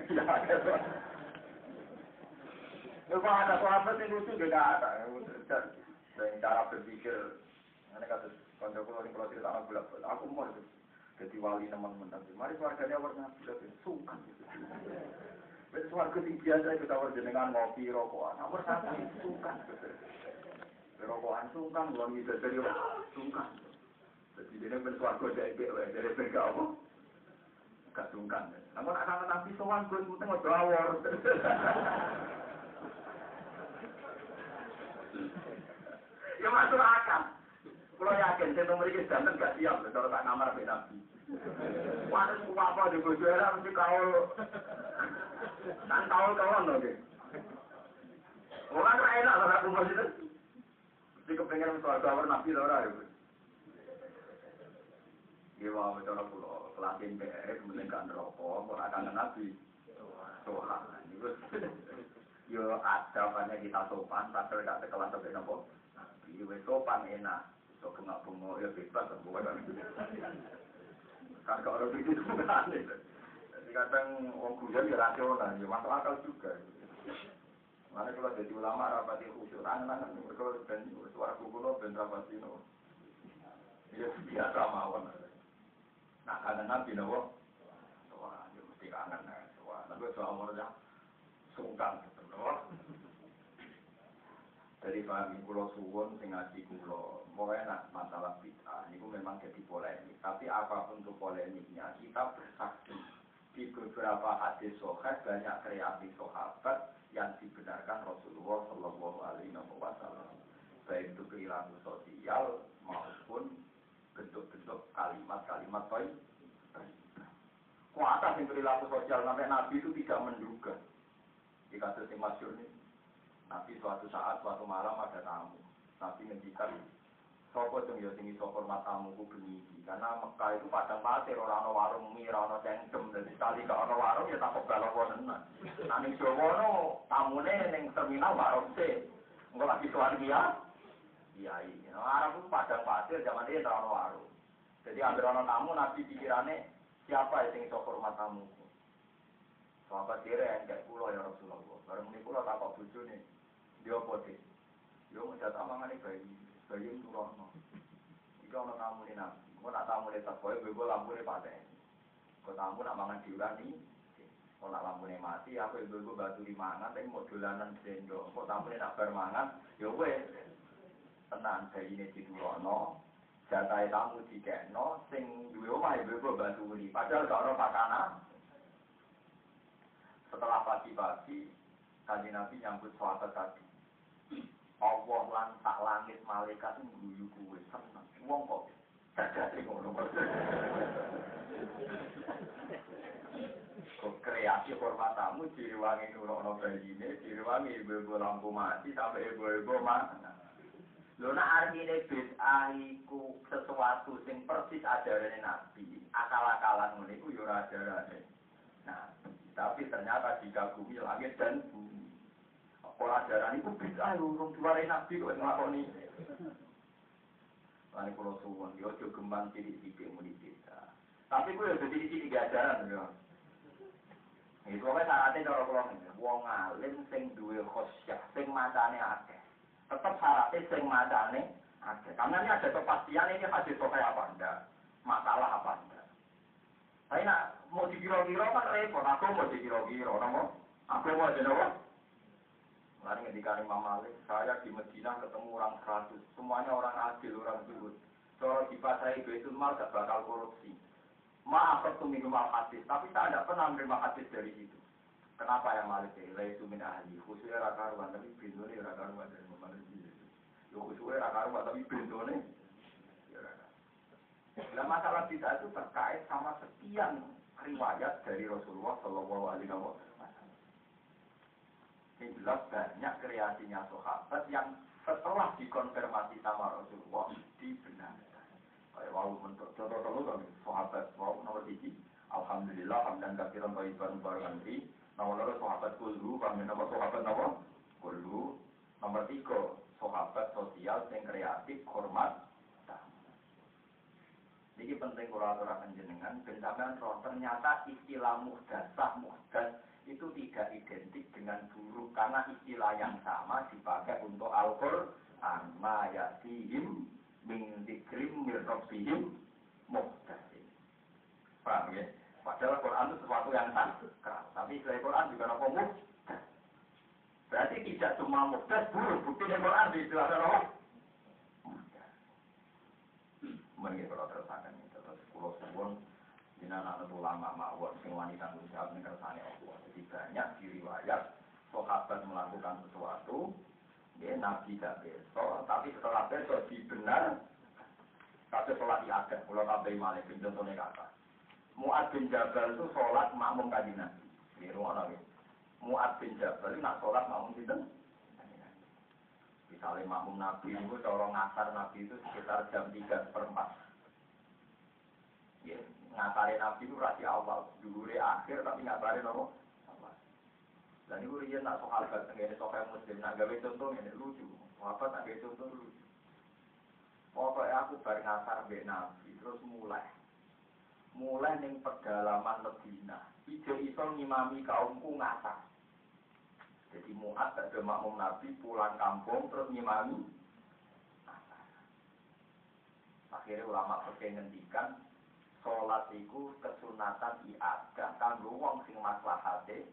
Ya, ada sahabat yang lucu juga ada. Dan cara berpikir, ini kata Kanca kula ning kula cerita aku aku mau jadi wali teman-teman. Mari keluarganya warna sudah suka. Bet suara ketiga saya kita warjenengan ngopi rokokan. Nomor satu suka. Rokokan suka, belum bisa jadi suka. Jadi dia nempel suara kau jadi dari mereka apa? Gak suka. Namun akal tapi suara kau itu tengok awor. Ya masuk akal. Kalau yakin, saya nomor ini jantan gak siap, kalau tak kamar be nabi. Wah, itu apa di bojo era mesti kau kan kau kawan loh deh. Orang enak loh aku masih itu. Mesti kepengen soal kawan nabi loh ya. Iya, wah, cara pulau kelasin PR, kemudian kan rokok, kalau akan nabi. Tuhan, yo ada banyak kita sopan, tapi gak sekelas sampai nopo. Iya, sopan enak. Kok kena bunga ya bebas kan kalau orang itu bukan jadi kadang orang guyon ya rasional ya masuk akal juga. Mana kalau jadi ulama rapati khusyuk. Tangan mereka dan suara kukulo dan rapati no ya biasa mawon. Nah karena nabi no wah ya mesti kangen wah tapi soal umurnya sungkan. gitu no dari pahami kulo suwon sing ngaji kulo mau masalah bid'ah. Ini memang jadi polemik. Tapi apa pun itu polemiknya kita bersaksi di beberapa hadis sohat banyak kreasi sahabat yang dibenarkan Rasulullah Shallallahu Alaihi Wasallam. Baik itu perilaku sosial maupun bentuk-bentuk kalimat-kalimat toy. Kuasa yang perilaku sosial sampai Nabi itu tidak menduga. Di kasus yang masyur ini Nabi suatu saat, suatu malam ada tamu. Nabi ngendikan, Sopo sing ya sing iso hormat tamuku beniki. Karena Mekah itu padang pasir, orang ana warung mie, ora ana cengkem. Dadi sekali gak ana warung ya tak kebal apa tenan. Nah ning Jawa no tamune ning terminal warung se. Engko lagi sowan dia. Iya iya. Nah, Arab itu padang pasir zaman dia ora ana warung. Jadi ambil ana tamu Nabi pikirane siapa yang iso hormat tamuku. Sahabat dire kayak pulau ya Rasulullah. Bareng ini pulau tak kok bojone. dia apa sih? Dia mau jatah mangan bayi, bayi yang turun. Jika orang tamu ini nanti, gue nak tamu ini tak boleh, gue lampu ini patah. Gue tamu nak mangan diulah nih, nak lampu ini mati, aku ibu gue batu di mangan, tapi mau dolanan sendok. Kalau tamu ini nak bermangan, ya wis. tenang, bayi diturono. di tamu dikekno sing duwe mah ibu gue batu ini, padahal gak ada pakanan. Setelah pagi-pagi, kali Nabi nyambut suatu tadi. Allah lan tak langit malaikat itu guyu kuwe seneng. Wong kok dadake ngono. Kok kreasi hormatamu diriwangi nurono bayine, diriwangi ibu-ibu lampu mati sampai ibu-ibu mana. Lho nak artine bid'ah iku sesuatu sing persis ajarane Nabi, akal-akalan ngene iku yo ora ajarane. Nah, tapi ternyata dikagumi langit dan bumi. Pola ajaran itu beda, urung diwarai nabi kok ngelakoni. Lalu kalau suwon, yo jo gemban cilik cilik muni beda. Tapi gue udah jadi sini ajaran ya. Itu pokoknya syaratnya cara pulang ini. Wong alim sing duwe khosyah, sing macane akeh. Tetap syaratnya sing macane akeh. Karena ini ada kepastian ini hadis sokai apa enggak. Masalah apa enggak. Tapi nak mau dikira-kira kan repot. Aku mau dikira-kira, nopo. Aku mau jadi nopo. Lalu ketika Imam Malik, saya di Medina ketemu orang seratus. Semuanya orang adil, orang zuhud. Kalau di pasar itu mal gak bakal korupsi. Maaf waktu minum hadis, tapi saya tidak pernah menerima hadis dari situ. Kenapa yang Malik ini? itu min ahli. Khususnya raka ruan, tapi bintone raka ruan dari Malik. Yo khususnya raka ruan, tapi bintone. Nah masalah kita itu terkait sama sekian riwayat dari Rasulullah Shallallahu Alaihi Wasallam. Ini jelas banyak kreasinya sahabat yang setelah dikonfirmasi sama Rasulullah dibenarkan. Kayak wow menurut contoh-contoh kan sahabat wow nomor tiga. Alhamdulillah hamdan kafiran thayyiban mubarakan fi. Nomor loro sahabat kullu, kami nomor sahabat nomor kullu. Nomor tiga sahabat sosial yang kreatif hormat ini penting kalau aturakan jenengan, bentangan roh ternyata istilah muhdasah muhdas itu tidak identik dengan buruk karena istilah yang sama dipakai untuk Al-Qur'an ma yatihim min dzikrim min rabbihim muhdatsin. Paham ya? Padahal Quran itu sesuatu yang sakral, tapi istilah Quran juga nopo muhdas. Berarti tidak cuma muhdas buruk, bukti Quran di istilah? Muhdas. Mungkin kalau terus akan terus pulau suwon Jinan anak ulama mawon sing wanita tanggung jawab ning kersane banyak di riwayat sahabat melakukan sesuatu, dia nabi gak besok, tapi setelah besok dibenar, tapi sholat di adat, kalau kabeh malik, contohnya kata. Mu'ad bin Jabal itu sholat makmum kaji nabi. Di rumah nabi. Mu'ad bin Jabal itu nak sholat makmum itu. Misalnya makmum nabi itu, kalau ngasar nabi itu sekitar jam 3 seperempat. Ya, ngatarin nabi itu rasi awal, dulu akhir tapi ngatarin apa? Dan itu dia nak bahasa ini soal muslim, nak gawe contoh ini lucu, apa tak gawe contoh lucu. Pokoknya aku bareng ngasar mbek nabi, terus mulai, mulai neng pedalaman Medina, ijo iso ngimami kaumku ngasar. Jadi muat ada makmum nabi pulang kampung terus ngimami. Akhirnya ulama percaya ngendikan sholat itu kesunatan iadah kanggo wong sing maslahate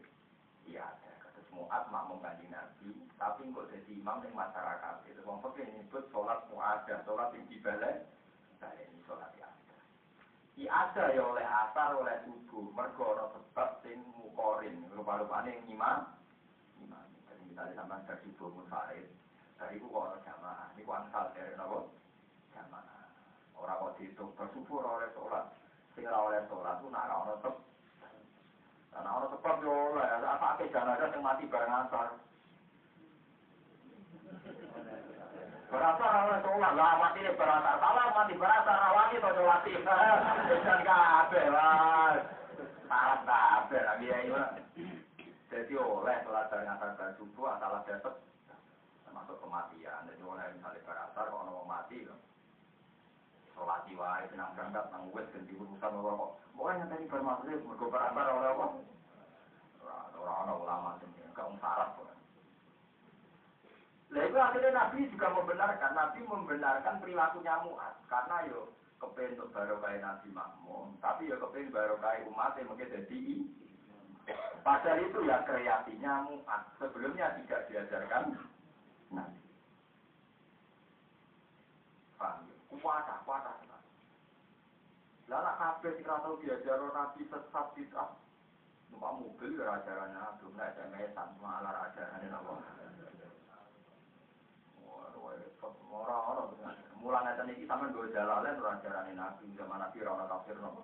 iadah muat makmum kanjeng Nabi tapi kok jadi imam masyarakat? Itu wong fakir nyebut sholat muadah sholat sing dibalik ini sholat iadah iadah ya oleh asar oleh subuh. Mergo ana sebab sing mukorin. Rupa-rupane ngimam imam jadi misalnya sampean dari subuh munfarid. Dari ku kok jamaah. Niku angsal dari napa jamaah. Orang kok dihitung bersyukur oleh sholat. Sing oleh sholat itu nak orang tep. Karena orang sebab yo oleh. Apa ke jenazah yang mati bareng asar. Berasar oleh sholat lah mati ini berasar. Salah mati berasar rawangi to sholat. Jangan kabeh lah. Salah kabeh lagi ya ini. Jadi oleh sholat bareng asar dan subuh salah tetep termasuk kematian. Jadi oleh misalnya berasar kalau mau mati loh sholat wae senang berangkat nang wis ganti urusan kok pokoknya tadi bermaksud oleh apa orang orang ulama sing gak saraf Nah itu akhirnya Nabi juga membenarkan, Nabi membenarkan perilakunya Mu'ad. Karena yo kepen untuk barokai Nabi Makmum, tapi yo kepen barokai umat yang mungkin jadi Padahal itu ya kreasinya Mu'ad. Sebelumnya tidak diajarkan Nabi. Paham ya? kuasa, kuasa. Lalu kabeh sing ora tau diajaro nabi sesat bid'ah. Numpak mobil ya ajaran nabi, nek SMS-an malah ajaran napa. Ora-ora Mulan ngeten iki sampean go jalalen ora ajarane nabi, zaman nabi ora ana kafir napa.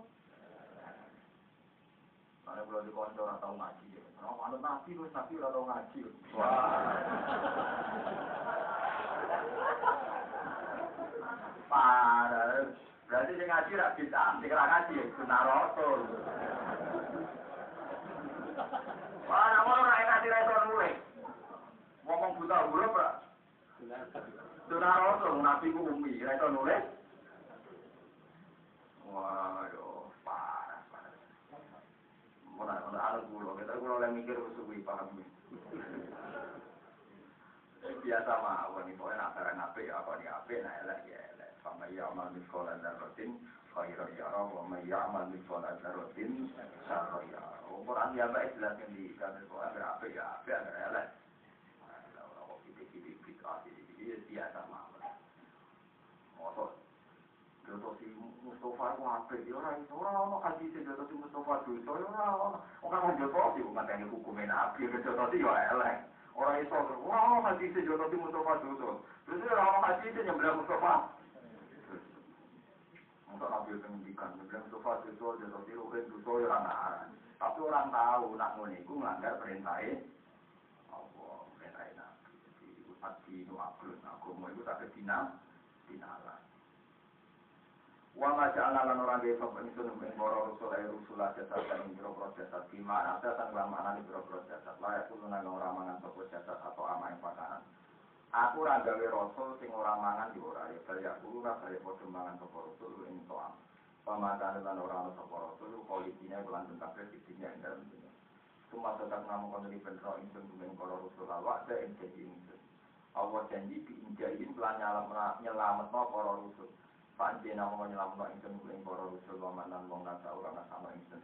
Karena kalau di konco ora tau ngaji. Ora manut nabi wis nabi ora tau ngaji. Wah. Parah. Berarti sing ngaji ra bisa, sing ra ngaji sunah rasul. Wah, namun ora ra iso nulis. Ngomong buta huruf ra. Sunah rasul nabi ku umi ra iso nulis. Wah, yo, Mana mana anak kulo, kita kulo yang mikir suwi paham nih. Biasa mah, wani pokoknya nak barang ya apa di ape, nah elek ya elek. Sama iya amal miskola darotin, khairan ya Allah, wa may ya'mal miskola darotin, syarra ya Allah. Quran ya baik jelas yang di ape ya ape, agar elek. Kalau kita-kita bid'ah, kita biasa mah. Mosok Jodoh si Mustafa itu apa? Ya orang itu orang mau kaji si jodoh si Mustafa dosa. Ya orang orang kan jodoh sih bukan tanya hukumnya nabi. Jodoh sih ya elek. Orang itu orang mau kaji si jodoh si Mustafa dosa. Terus orang mau kaji si nyembelih Mustafa. Untuk nabi itu menghentikan nyembelih Mustafa dosa jodoh si Ruhin dosa ya orang. Tapi orang tahu nak ngono iku nglanggar perintahnya Allah, perintahnya nabi. Jadi hati itu aklun agama itu tak kedina dinalar. Wa ma ja'alna lan ora ge sapa ingsun ing para rasul ae rusul jasad kan ing boro jasad di mana ada sang lan mana ing boro jasad la ya kulo nang ora mangan sapa jasad atau ama pakanan Aku ora gawe rasul sing ora mangan ora ya kaya kulo ora kaya padha mangan sapa rasul ing toam Pamakan lan ora ana sapa rasul politiknya lan kabeh didinya ing dalem dunya. Cuma tetap namun kono di benro ingsun kumeng para rasul awak da ing janji ingsun. Allah janji diinjain lan nyelametno para rasul. Panjen mau nyelam no ingsun kuling para rusul wa manan wong nasa ora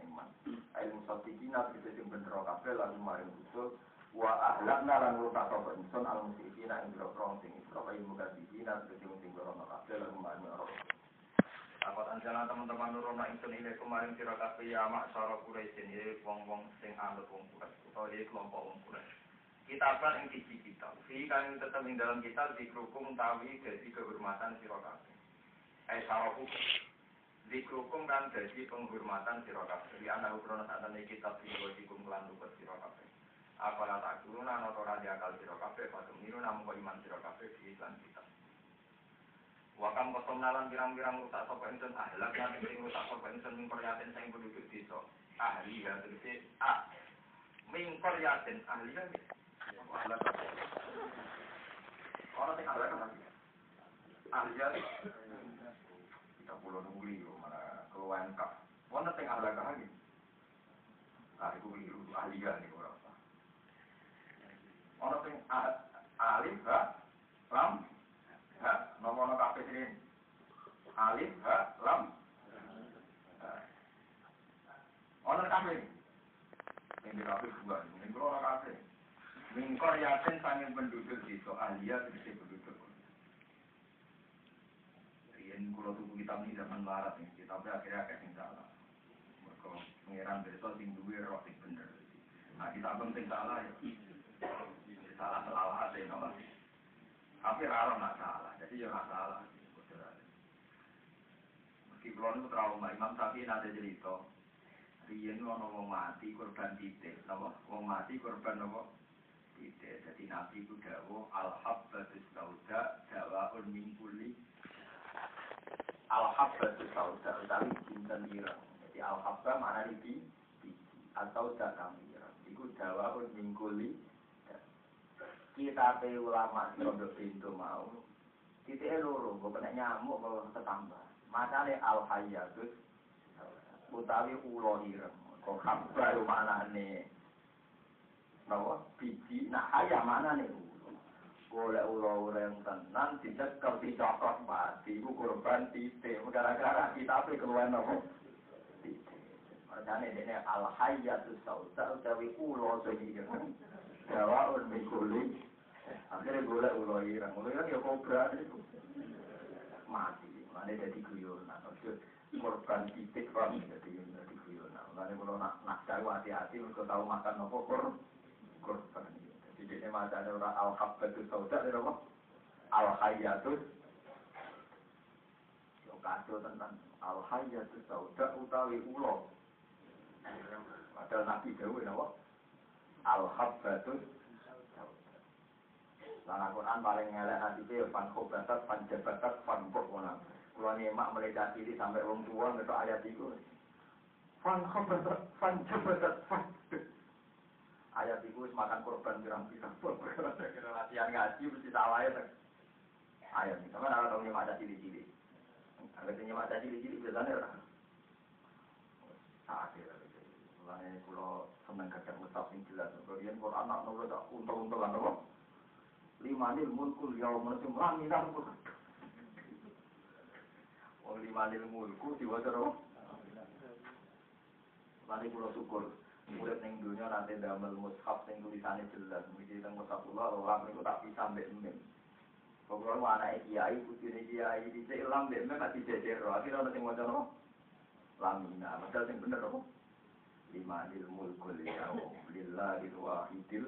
iman. Ail musaddiqina bisa sing bener kabeh lalu maring rusul wa ahlakna lan rusak sapa ingsun al musyrikina ing grogrong sing isra ilmu kadina sing sing ora kabeh lalu maring ora. Apa anjana teman-teman nurono ingsun ini kemarin sira kabeh ya mak sara Quraisy ya wong-wong sing anut wong Quraisy utawa ya kelompok wong Quraisy. Kitaban ing siji kitab. Fi kan tetep ing dalam kitab dikrukum tawi jadi kehormatan sira kabeh. eh sarohu dikrukum kan jadi penghormatan sira kabeh li ana ukrono satane kitab sing kelan tukus sira kabeh apa la tak guru nang ora diakal sira kabeh padha miru namung kok iman sira kabeh di iklan kitab Wakam kosong nalan pirang-pirang rusak sapa ingsun ahlak lan sing rusak sapa ingsun ing koryatin sing penduduk desa. Ahli ya tegese a min koryatin ahli kan ahlak Orang sing ahlak kan ahli ya kita pulau nunggu mana keluhan kak. Mana teng ahli kah lagi ah itu ahli ya alim ha lam ha nomor kafe sini alim ha lam orang kafe ini? Kafe dua ini. Orang kafe Mingkor yakin sangin penduduk di soalia sedikit penduduk. Rian kulo tuku kitab ini zaman barat nih, kitabnya akhirnya kayak sing salah. Mereka pengiran besok sing duwe roh sing bener. Nah kitab sing salah ya, salah salah sih nomor. Tapi raro nggak salah, jadi ya nggak salah. Meski kulo itu trauma, Imam Syafi'i ada cerita. Rian ono wong mati korban titik, nopo wong mati korban nopo titik. Jadi Nabi itu dawo al-habbatus sauda dawaun min kulli al-habbatu sauda utawi jinten ireng. Jadi al-habba mana di atau dakam ireng. Iku dawaun min kulli kita pe ulama pondok pintu mau. Titik loro gue kena nyamuk kalau ketambah macane al hayatus utawi ulo ireng. Kok mana nih bahwa biji nah ayah mana nih ulo golek ulo yang tenan dicekel dicokot mati. Iku korban titik. Gara-gara kita apa keluar nopo titik makanya ini al hayatus sauda utawi ulo sehingga jawaun mikuli akhirnya golek ulo ireng ulo ireng ya kobra itu mati mana jadi guyon atau korban titik kan jadi jadi guyon makanya kalau nak nak hati-hati untuk tahu makan nopo korban korban. Jadi ini macam ada orang al habbatus sauda ada apa? Al hayatus. Yo kacau tentang al hayatus sauda utawi ulo. Padahal Nabi Dawu apa? Al Lan Quran paling ngelak hati itu fan khobatat, fan jabatat, fan kokona. Kalau nyemak mereka ciri sampai wong tua itu ayat itu. Fan khobatat, fan jabatat, fan ayat itu makan korban pirang-pirang latihan ngaji mesti ya ayat ini sama ada tahu nyemak cili-cili ada nyemak cili-cili biasanya lah sakit Mulane kula seneng mushaf sing jelas. Kemudian Quran nak nurut untung-untungan apa? Limanil mulkul yaumul sing laminan pun. Wong limanil mulku diwaca apa? Mulane kula syukur murid ning dunya nanti damel mushaf sing tulisane jelas. Mriki teng mushaf kula ora niku tak bisa mbek mem. Pokoknya anak kiai, putih kiai, di ilang mbek mem tak dijejer. Akhirnya sing maca apa? Lamina. Padahal sing bener lima ilmu yaum lillahi wahidil.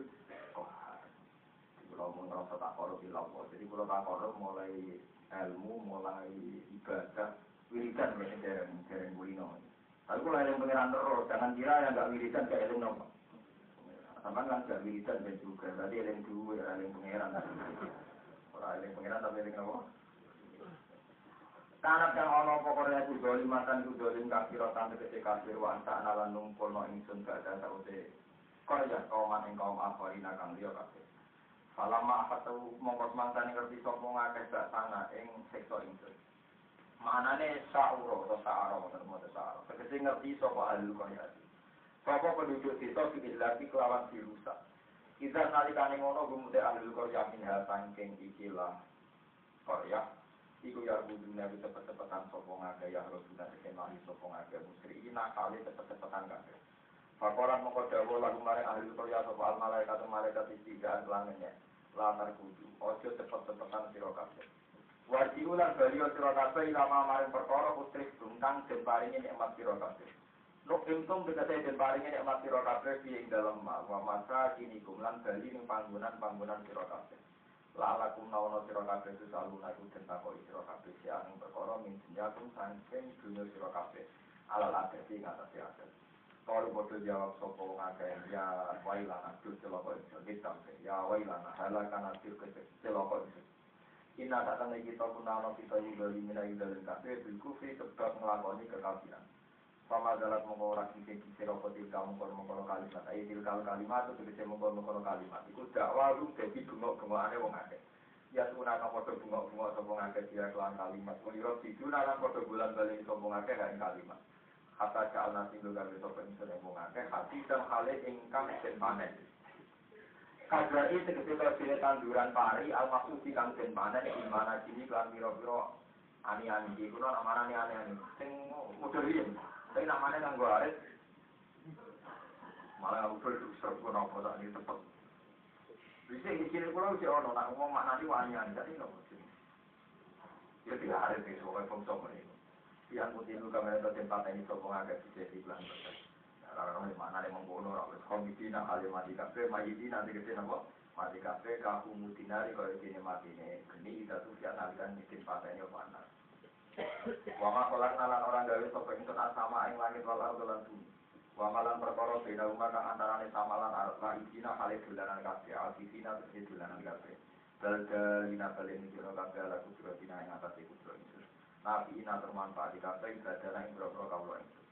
Mau ngerasa tak korup ilallah. Jadi kalau tak korup mulai ilmu, mulai ibadah, wiridan ya dereng dereng kulino. Tapi kalau yang pengiran terus, jangan kira yang nggak wiridan kayak eling nopo. Sama kan nggak wiridan dan juga, berarti eling dulu ya eling pengiran. Orang eling pengiran tapi eling nopo. Karena yang ono pokoknya itu dolim matan itu dolim kafir otan tegese kafir wa anta numpul no ingsun gak ada saute kaya kauman ing kaum akharina kang liya kafir. Falama akatu mongko mantan ngerti sapa ngakeh gak sana ing sektor ingsun. Manane sa'uro atau sa'aro termo sa'aro. Tegese ngerti sapa ahli kaya. Sapa penduduk desa sing lagi kelawan dirusak. Kita nalikane ngono gumute ahli kaya minha saking ikilah kaya Iku ya buduna itu cepet-cepetan sopong aga ya roduna sekenali sopong aga musri ina kali cepet-cepetan kabeh. Fakoran mongko dawa lagu maring ahli Korea sopo al malaikat malaikat istigaan langitnya. Latar kudu. Ojo cepet-cepetan sira kabeh. Ulang baliyo sira kabeh ilama maring perkara putri tungkang den paringi nikmat sira kabeh. Nuk imtum den paringi nikmat kabeh ing dalem ma wa masa kini kumlan bali ning panggonan-panggonan sira kabeh. lala kum nawono sira kabeh itu selalu naku den takoki sira kabeh si aning perkara min dunya kum saking dunya sira kabeh alal adati ngatasi kalau bodoh jawab sopo ngakeh ya wailana dur celoko itu ditampe ya wailana halakan atur ke celoko itu Inna tak tanda kita nama kita juga limina yudalin kabeh bil kufri sebab ngelakoni kekafiran Pama dalat mengorak kike kike rokok tilka mengkono mengkono kalimat. Ayo tilka kalimat itu kike mengkono mengkono kalimat. Iku dakwah lu jadi bengok bengok aneh wong akeh. Ya tuna nang foto bengok bengok sombong akeh dia kelan kalimat. Menirok situ nalan foto bulan balik sombong akeh gak kalimat. Hatta jaal nasi lu gawe sopo insun yang wong akeh. Hati dan hale ingkang den panen. Kajai tegese kaya tanduran pari al maksud kang den panen di mana sini kelan piro-piro ani-ani iki kulo namane ani-ani sing modern tapi namanya kan gue arit. Malah aku berdosa gue nopo tak ini tepat. Bisa di sini pulau si ono nak ngomong makna di wanyan jadi nopo sini. Ya tidak arit itu pokoknya fungsi ini. Yang putih itu kamera tempat ini sopong agak bisa di bulan Orang-orang di mana yang mengkono, harus komisi nak kali mati kafe, majidi nanti kecil nopo. Mati kafe, kaku mutinari kalau ini mati ini. Geni kita tuh dia nalikan bikin patahnya panas. Wama kolak nalan orang gawe sapa ingsun asama ing langit wal ardo lan bumi. Wamalan perkara beda umat kang antarane samalan la isina kali dolanan kabeh, alfisina tegese dolanan kabeh. Balda ina balen ora kabeh ala kudro dina ing atas iku. Nabi ina bermanfaat kabeh ibadah ing boro-boro kawula ingsun.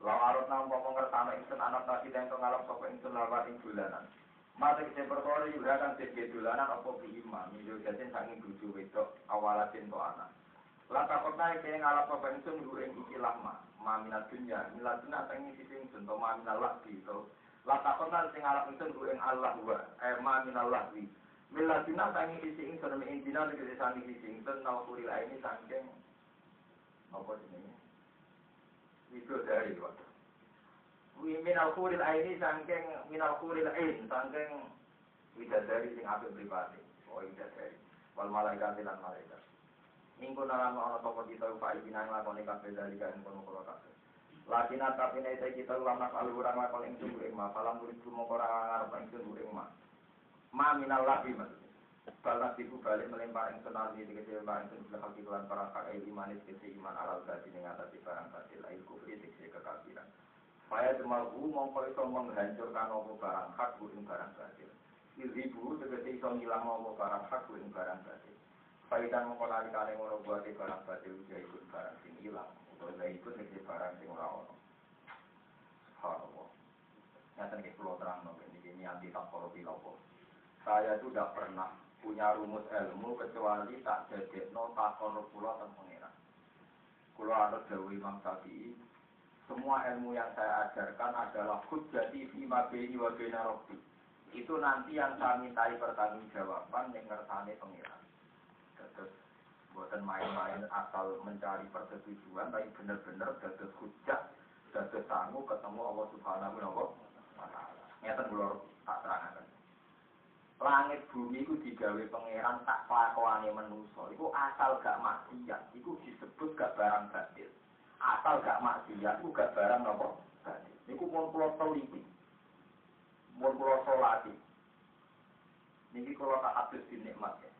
Law arut nang pomo ngertano ingsun anak nabi den to ngalap sapa ingsun lawat ing. Mata kita perkara yuha kang dadi dolanan apa bi iman, yo jatin saking bojo wedok awalatin to anak. Lata kota yang ngalap apa ingsun lu ing iki lama, maminat dunya, milat dunya teng isi ingsun to maminal lagi to. Lata kota sing ngalap ingsun ing Allah wa, eh maminal lagi. Milat dunya teng isi ingsun ing intina tegese sami isi ingsun nal kuril ini saking apa jenenge? Itu dari waktu. Wi minal kuril ini saking minal kuril ain saking widadari sing apik pribadi. Oh widadari. Wal malaikat lan malaikat. Minggu nalan ono toko kita upa ibina nglakoni kabeh dari kain kono kono kabeh. Lakin tapi nete kita ulama kalau orang lakon ing sumbu ing ma, falam murid mongko ora ngarep ing sumbu ing ma. Ma minal labi maksudnya. Balas ibu balik melempar ing senal di tegese lempar ing sunul haki kelan para kakai iman tegese iman alal badi ning atase barang batil ail kufri tegese kekafiran. Faya jemahu mongko iso menghancurkan apa barang hak ing barang batil. Ibu tegese iso ngilang apa barang hak ing barang batil. Faidan mengkonali kane ngono buat barang batil uja ikut barang sing hilang. Utawa ikut nek barang sing ora ono. Subhanallah. Nyata nek pulau terang no ini ini anti takor bilopo. Saya itu tidak pernah punya rumus ilmu kecuali tak jadi no takor pulau dan. Kulo ada dewi Imam semua ilmu yang saya ajarkan adalah hujjati fima bini wa bina rabbi. Itu nanti yang saya mintai pertanggungjawaban yang ngertane pengiran. Terus buatan main-main asal mencari persetujuan, tapi benar-benar dados hujjah, dados sangu ketemu Allah Subhanahu wa taala. Ngeten tak terangaken. Langit bumi itu digawe pangeran tak kelakuane manusa. Iku asal gak maksiat, iku disebut gak barang batil. Asal gak maksiat ku gak barang nopo niku pun kula teliti mun kula salati niki kula tak habis dinikmat ya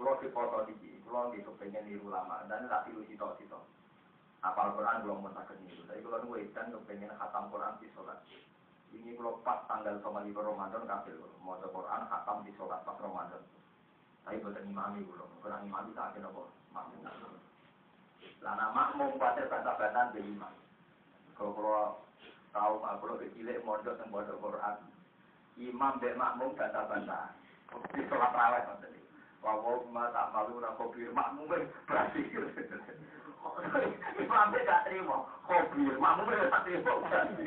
kula dipoto iki kula nggih kepengin niru lama dan tak tiru sito-sito apal Quran belum sakit niru. Tapi kula nu edan kepengin khatam Quran di sholat ini kula pas tanggal sama lima Ramadan kafir mau Quran khatam di sholat pas Ramadan tapi buatan imami kula kurang imami tak ada nopo makmum Lana makmum kuatir bantah-bantahan di imam. Kalau kalau tahu pak kalau kecilnya mondok yang Quran, imam dan makmum bantah-bantahan. Di sholat rawat nanti. Wawaw ma tak malu nak kobir makmum berarti. Imam gak terima makmum gak terima berarti.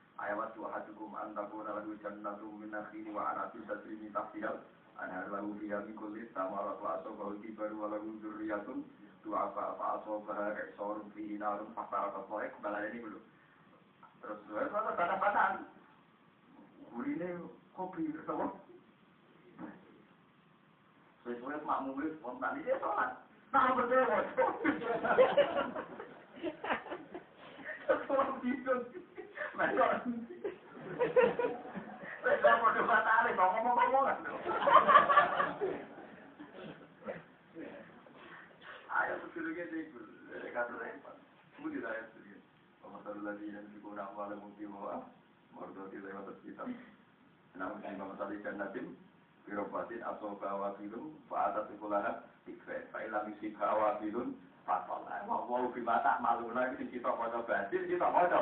Ayat wa hadukum an takuna lahu jannatu min nakhili wa anabi tasri min tahtiha anhar lahu fiha min kulli thamarat wa asaba baru wa lahu dzurriyyatun. Dua apa apa asal bahar eksorum fi inarum fakta atau proyek kembali ini dulu terus dua itu ada tanda bataan gurine kopi bersama sesuai makmum itu spontan. Dia sholat. Nah betul. Betul sholat bingung mereka mau coba tarik ngomong-ngomong ayat sebelumnya itu kata repot kemudian ayat sebelumnya Pemasal lagi yang digunakan oleh si pemasal Mau mau maluna Ini kita foto batin Kita foto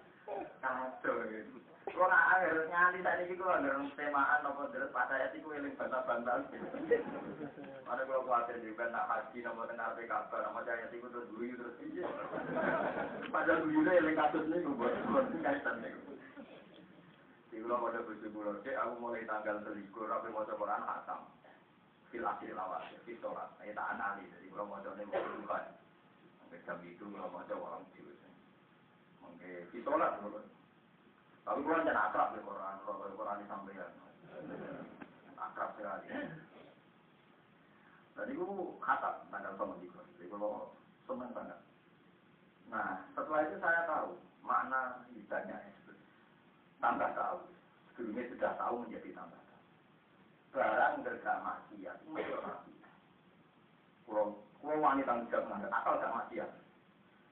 kacau gitu. Kau nak akhir nyanyi tadi itu ada temaan apa terus pada ayat itu eling bantah-bantah. Mana kalau khawatir juga nak haji nama dengar kabar nama ayat itu terus dulu terus iya. Padahal dulu eling kasus ini gue buat buat kaitan nih. Di kalau pada bersyukur oke, aku mulai tanggal selikur, tapi mau coba Quran hatam. Fil akhir lawas, fil sholat. Ini tak anali, jadi kalau mau coba mau bukan. Sampai jam itu kalau mau coba orang jiwa. Mungkin fil sholat, tapi kalau jangan akrab di Quran, kalau Quran disampaikan. Akrab sekali. Tadi itu khatam tanggal sama juga. Jadi kalau senang banget. Nah, setelah itu saya tahu makna hidupnya itu. Tambah tahu. Sebelumnya sudah tahu menjadi tambah tahu. Barang gerga maksiat, itu orang Kalau wanita tanggung jawab, asal gak maksiat.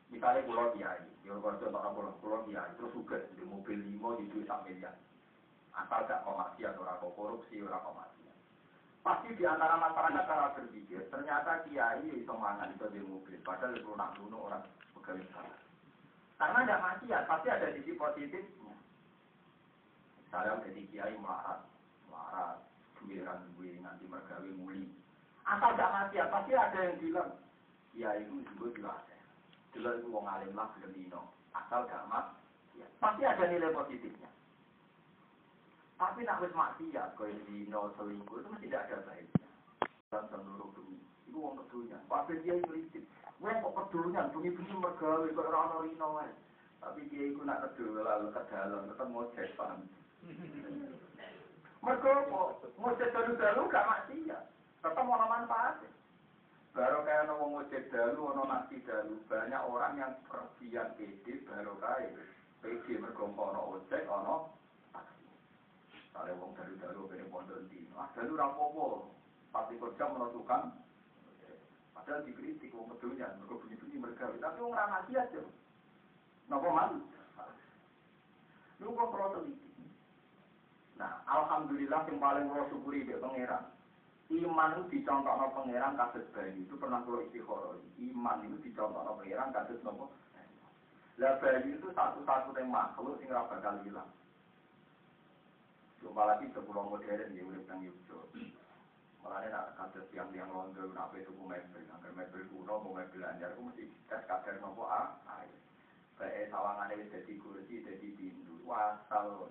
Misalnya pulau kiai, ya kalau contoh pulau pulau kiai, terus juga di mobil limo di duit sak miliar. Asal gak komersial, orang korupsi, orang komersial. Pasti di antara masyarakat cara berpikir, ternyata kiai itu mangan itu di mobil, padahal itu nak bunuh orang pegawai negara. Karena ada maksiat, pasti ada sisi positifnya. Misalnya jadi kiai melarat, melarat, duiran gue nanti mergawe muli. Asal gak maksiat, pasti ada yang bilang, kiai itu juga jelas. Jelas itu wong alim lah belum dino. Asal gak mak, ya. pasti ada nilai positifnya. Tapi nak wis maksiat, kau yang dino selingkuh itu tidak ada baiknya. Dan seluruh dunia, itu wong kedunya. Tapi dia kritik, wong kok kedunya, bunyi bunyi mergawe, kok orang rino Tapi dia itu nak kedua lalu ke dalam, tetap mau paham. Mereka ngojek dalu-dalu gak maksiat. Tetap mau manfaat. Baru kayak ono ngojek dalu, ono nasi dalu. Banyak orang yang pergian pede baru kayak. Pede mereka ono ojek, ono taksi. Kalau wong dalu-dalu, ini pondok di. Ah, dalu rapopo. Pasti kerja menentukan. Padahal dikritik wong kedunya, mereka bunyi-bunyi mereka. Tapi wong ramasi aja. Napa man? Lu kok teliti. Nah, alhamdulillah yang paling kula syukuri mbek pangeran. Iman itu dicontohno pangeran kados bayi itu pernah kula istikharah. Iman itu dicontohno pangeran kados napa? Lah bayi itu satu-satunya makhluk sing ora bakal hilang. Coba lagi sebelum modern ya urip nang Yogyakarta. Mulane nak kados tiang-tiang londo nak itu mebel, angker mebel kuno mau mebel anyar ku mesti tes kadar nopo a air. Bae sawangane wis dadi kursi, dadi pintu. Wasal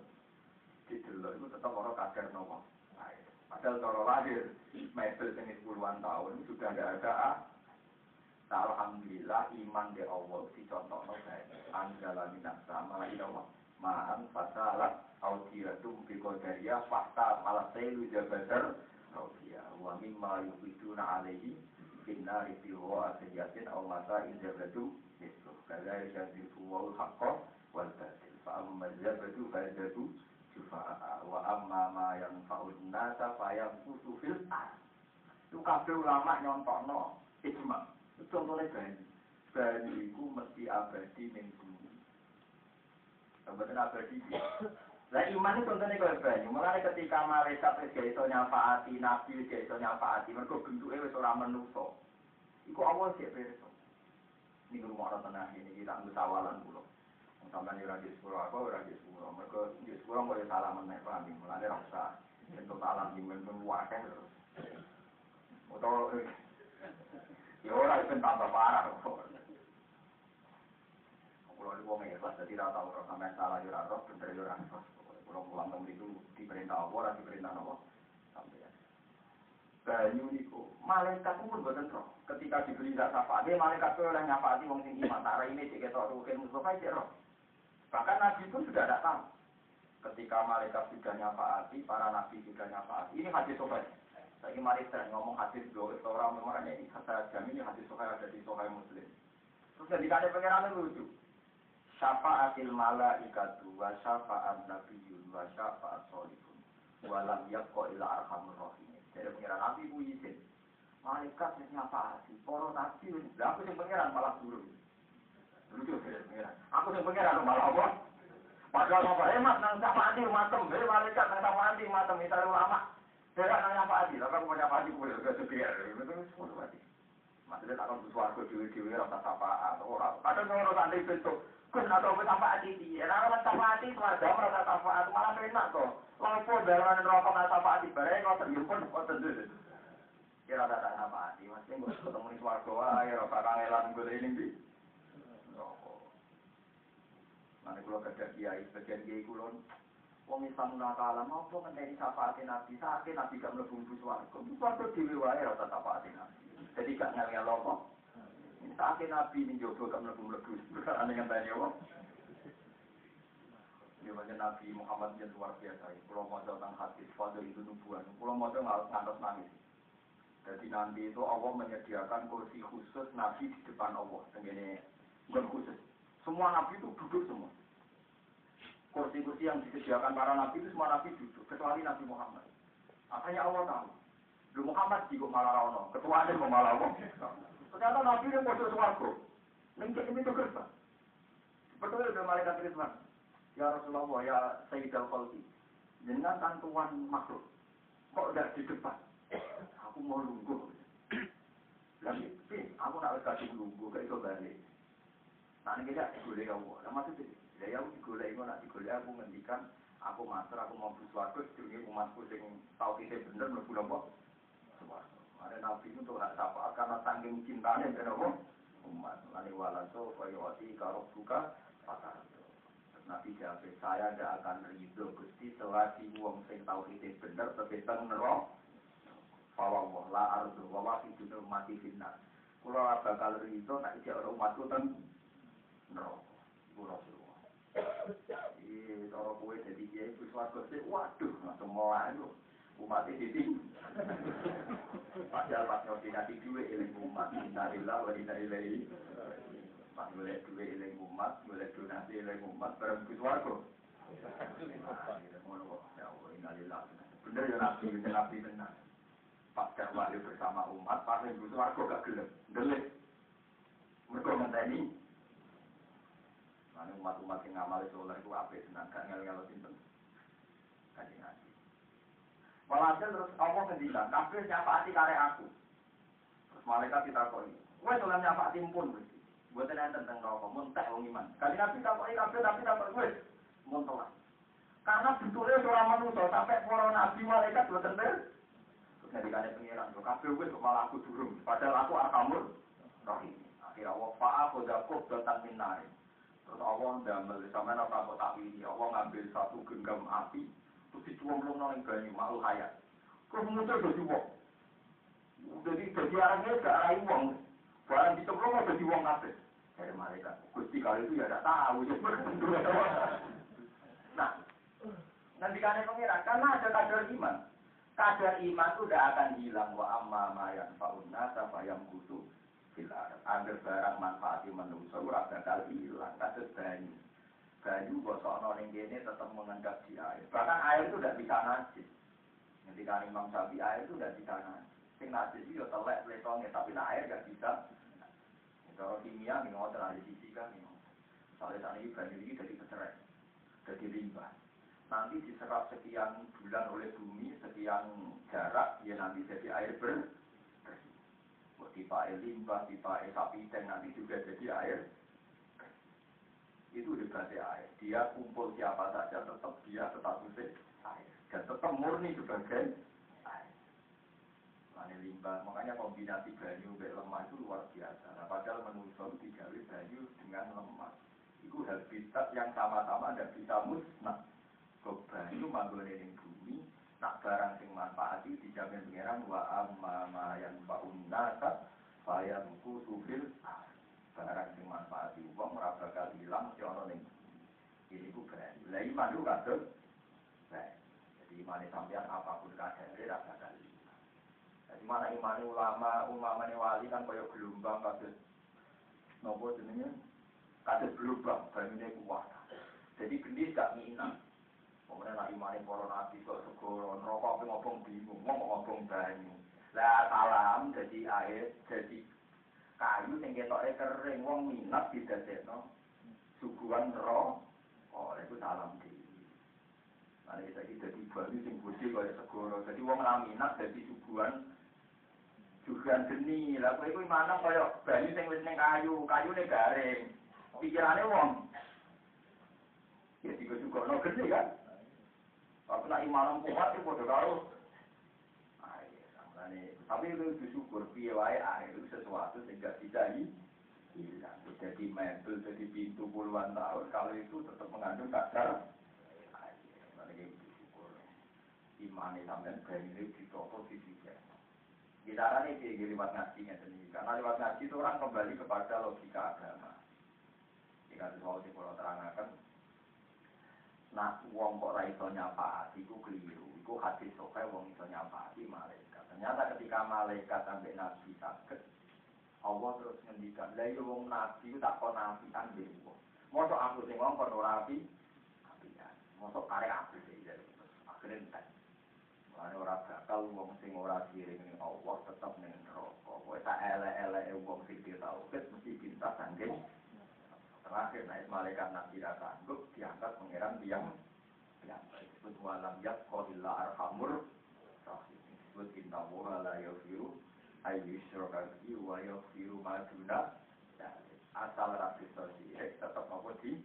didelok itu tetap orang kadar nopo. Padahal cara lahir mebel sing puluhan tahun sudah tidak ada a. Nah, Alhamdulillah iman di Allah dicontohno bae. Anjala minas sama ilawa. Ma'an fasalat audiyatum bi qadariyah fakta malah selu jabatar audiya wa mimma yufiduna alaihi finna rifiwa asiyatin aw mata in jabatu mislu kadzalika yazifu wal haqqa wal batil amma jabatu fa syufa'a wa amma ma yanfa'un nasa fa yanfusu fil ar itu kabeh ulama nyontokno ijma contohnya bani bani itu mesti abadi ning bumi Kemudian abadi Lah iman itu contohnya kaya banyu. Mulane ketika malaikat wis gak iso nyafaati, nabi wis gak iso nyafaati, mergo bentuke wis ora menungso. Iku Allah sik pirsa. Ini rumah orang tenang ini kita musawalan pulau. Sampai di radio sepuluh apa radio sepuluh. Mereka di sepuluh boleh salah menaik paham. Mulane rasa salam di mana wakil terus. Atau ya orang itu tambah parah. Kalau di wong ikhlas jadi rata orang sampai salah ya rata bener ya rata. Kalau pulang ke itu diperintah Allah, diperintah Allah. Sampai ya. Banyu malaikat pun boten roh. Ketika diberi zat syafaat, malaikat itu oleh nyafaati wong sing iman. Tak ini cek ketok ruhin Mustafa cek roh. Bahkan Nabi pun sudah ada tahu. Ketika malaikat sudah nyafaati, para nabi sudah nyafaati. Ini hadis sobat. Saya mari saya ngomong hadis dua orang memangnya ini kata jamin ini hadis sohail ada di sohail muslim. Terus ketika ada pengiran lucu. Syafa'atil malaikatu wa syafa'at nabiyyun wa syafa'at sholihun. Walam yabqa ila arhamur rahimin. Jadi pengiran nabi ku izin. Malaikat nyafaati, para nabi. Lah aku sing pengiran malah guru. Lucu ya pengiran. Aku malah apa? Padahal apa hemat nang syafaati matem, he malaikat nang syafaati matem misalnya ulama. Berak nang nyafaati, tapi aku mau nyafaati kuwi gak. Itu semua. Maksudnya tak akan butuh aku dewi-dewi rasa syafaat. Orang kadang kalau santri bentuk Gus atau gue tanpa hati dia, nah kalau tanpa hati keluarga merasa tanpa hati malah enak kok. Lalu dalam rokok nggak tanpa hati, bareng kau terjun pun kau terjun. Kira ada tanpa hati, masih gue ketemu di keluarga, ya rasa kangelan gue ini. Rokok. Nanti kalau kerja kiai, sebagian kiai kulon, Wong Islam nakala mau kok ngenteni syafaat Nabi, sakit Nabi gak mlebu swarga. Swarga dhewe wae rasa syafaat Nabi. Jadi gak ngel-ngel apa. Saatnya Nabi ini jodoh gak melebu-melebu. Aneh yang tanya apa? Ini banyak Nabi Muhammad yang luar biasa. Kalau mau tentang hadis, fadil itu nubuan. Kalau mau ngantos nangis. Jadi nanti itu Allah menyediakan kursi khusus Nabi di depan Allah. Begini, bukan khusus. Semua Nabi itu duduk semua. Kursi-kursi yang disediakan para Nabi itu semua Nabi duduk. Kecuali Nabi Muhammad. Akhirnya Allah tahu. Lu Muhammad juga malah rano. Ketua ada malah Allah. Ternyata Nabi yang masuk suaraku. Nengkek ini tuh gerbang. Betul ya malaikat Ridwan. Ya Rasulullah, ya Sayyid al-Khalqi. Jangan tantuan makhluk. Kok udah di depan? Aku mau lungguh. Lagi, aku nak kasih lungguh, kayak itu balik. Nah, ini kita digoleh Allah. Nah, ya aku digoleh, aku nak digoleh, aku ngendikan, aku master, aku mau bersuatu, jadi umatku yang tahu kita bener, melebu nopo. Ada nabi itu nak sapa karena saking cintanya dengan apa? Umat. Lalu walaso koyoti karo buka patah. Nabi jawab, saya tidak akan ridho gusti selagi wong sing tahu itu bener tapi teng nerok. Fawwah la ardu wa wa fi mati finnar. Kula bakal ridho nak ijak umatku teng neraka. iku Rasulullah. Iki cara kowe dadi kiai wis warga sik waduh langsung melayu. Umat ini Padahal pas koordinasi dua iling umat, innalillah wa inna ilaihi. Pas boleh dua iling umat, boleh donasi iling umat, bareng kus warga. Bener ya nabi, bener nabi benar. Pas wali bersama umat, pas kus warga gak gelem, delik. Mereka ngenteni. Mana umat-umat yang ngamal soleh itu apa senang, gak ngel-ngel sinten. Kaji nabi. Walhasil terus Allah ngendikan, kabeh nyapati kare aku. Terus malaikat kita koi, gue soalnya nyapati pun, gue tenan tentang rokok, muntah wong iman. Kali nabi tak koi kabeh tapi tak koi gue, muntah. Karena betulnya seorang manusia sampai para nabi malaikat gue tentu. Terus ngendikannya pengiran, gue kabeh gue malah aku durung, padahal aku arkamur. Rahim. Akhirnya Allah fa'a khodakob dotan minari. Terus Allah ndamel sama napa kok tak ini, Allah ngambil satu genggam api, terus dicuwong nang banyu makhluk hayat. Terus muncul jadi wong. Jadi jadi arahnya ke arah wong. Barang mau jadi wong kabeh. Dari malaikat. Gusti kali itu ya tidak tahu. Nah, nanti kalian pengira, karena ada kadar iman. Kadar iman itu tidak akan hilang. Wa amma mayan faunna yang kutu. Bilar. Agar barang manfaati manusia, ora bakal hilang. Kasus banyu. Banyu gosok ning kene tetap mengendap di air. Bahkan air itu tidak bisa najis. Ketika Imam Syafi'i air itu tidak bisa najis. Sing najis itu ya telek pletongnya, tapi nah air nggak bisa. Kalau kimia, nih ngotot ada fisika, nih Soalnya saat ini banyu ini jadi pecerai, jadi limbah. Nanti diserap sekian bulan oleh bumi, sekian jarak, ya nanti jadi air ber tipe limbah, tipe sapi dan nanti juga jadi air. Itu hebatnya air. Dia kumpul siapa saja, tetap dia statusnya air. Dan tetap murni sebagai air. Mana limbah, makanya kombinasi banyu dan lemah itu luar biasa. Nah, padahal manusia digawe banyu dengan lemah. Itu habitat yang sama-sama tidak bisa musnah. Kok banyu manggonin bumi, nak barang sing manfaat itu dijamin pengiran wa amma ma yang baun nasa saya buku sufil barang sing manfaat di uang ora bakal hilang si ning ini ku keren lah iman itu kadang jadi iman sampean apa pun kadang ora bakal hilang jadi mana iman ulama ulama wali kan koyo gelombang kados nopo jenenge? Kados gelombang banyune kuat. Jadi gendis gak minat Kemudian nak imani para nabi kok segoro rokok ngobong bingung, ngomong ngobong banyu. Lah salam jadi air, jadi kayu sing ketoke kering wong minat didadekno suguhan ro. Oh, itu salam di. Mane kita iki dadi banyu sing gede kaya segoro. Jadi wong ra minat dadi suguhan suguhan geni. Lah kowe iku mana kaya banyu sing wis ning kayu, kayune garing. Pikirane wong Ya juga juga no gede kan. Tapi nak iman kuat itu bodoh karo. Tapi itu bersyukur, piye wae air itu sesuatu sehingga bisa hilang. Jadi mebel, jadi pintu puluhan tahun, kalau itu tetap mengandung kadar air. Ini bersyukur. Iman sampai ini di toko di. Kita ini dia lewat ngaji sendiri. Karena lewat ngaji itu orang kembali kepada logika agama. Jika soal di pulau terangkan, Nah, wong kok ra iso nyapaati iku keliru. Iku hadis sokai wong iso nyapaati malaikat. Ternyata ketika malaikat sampai nabi sakit, Allah terus ngendikan, "Lah yo wong nabi tak kon nabian dhewe wong. Mosok aku sing wong kon ora api, apian. Mosok kare api sih ya. Akhirnya entek. Mulane ora bakal wong sing ora siring ning Allah tetep ning neraka. Kowe tak elek-eleke wong sing ditauhid mesti pintas sanggeng terakhir naik malaikat nabi rasa sanggup diangkat mengiran yang yang disebut walam yak illa arhamur rahim disebut inna wa la yaghfiru ayyusyraka bihi wa yaghfiru ma duna asal rapi sosiek tetap apa di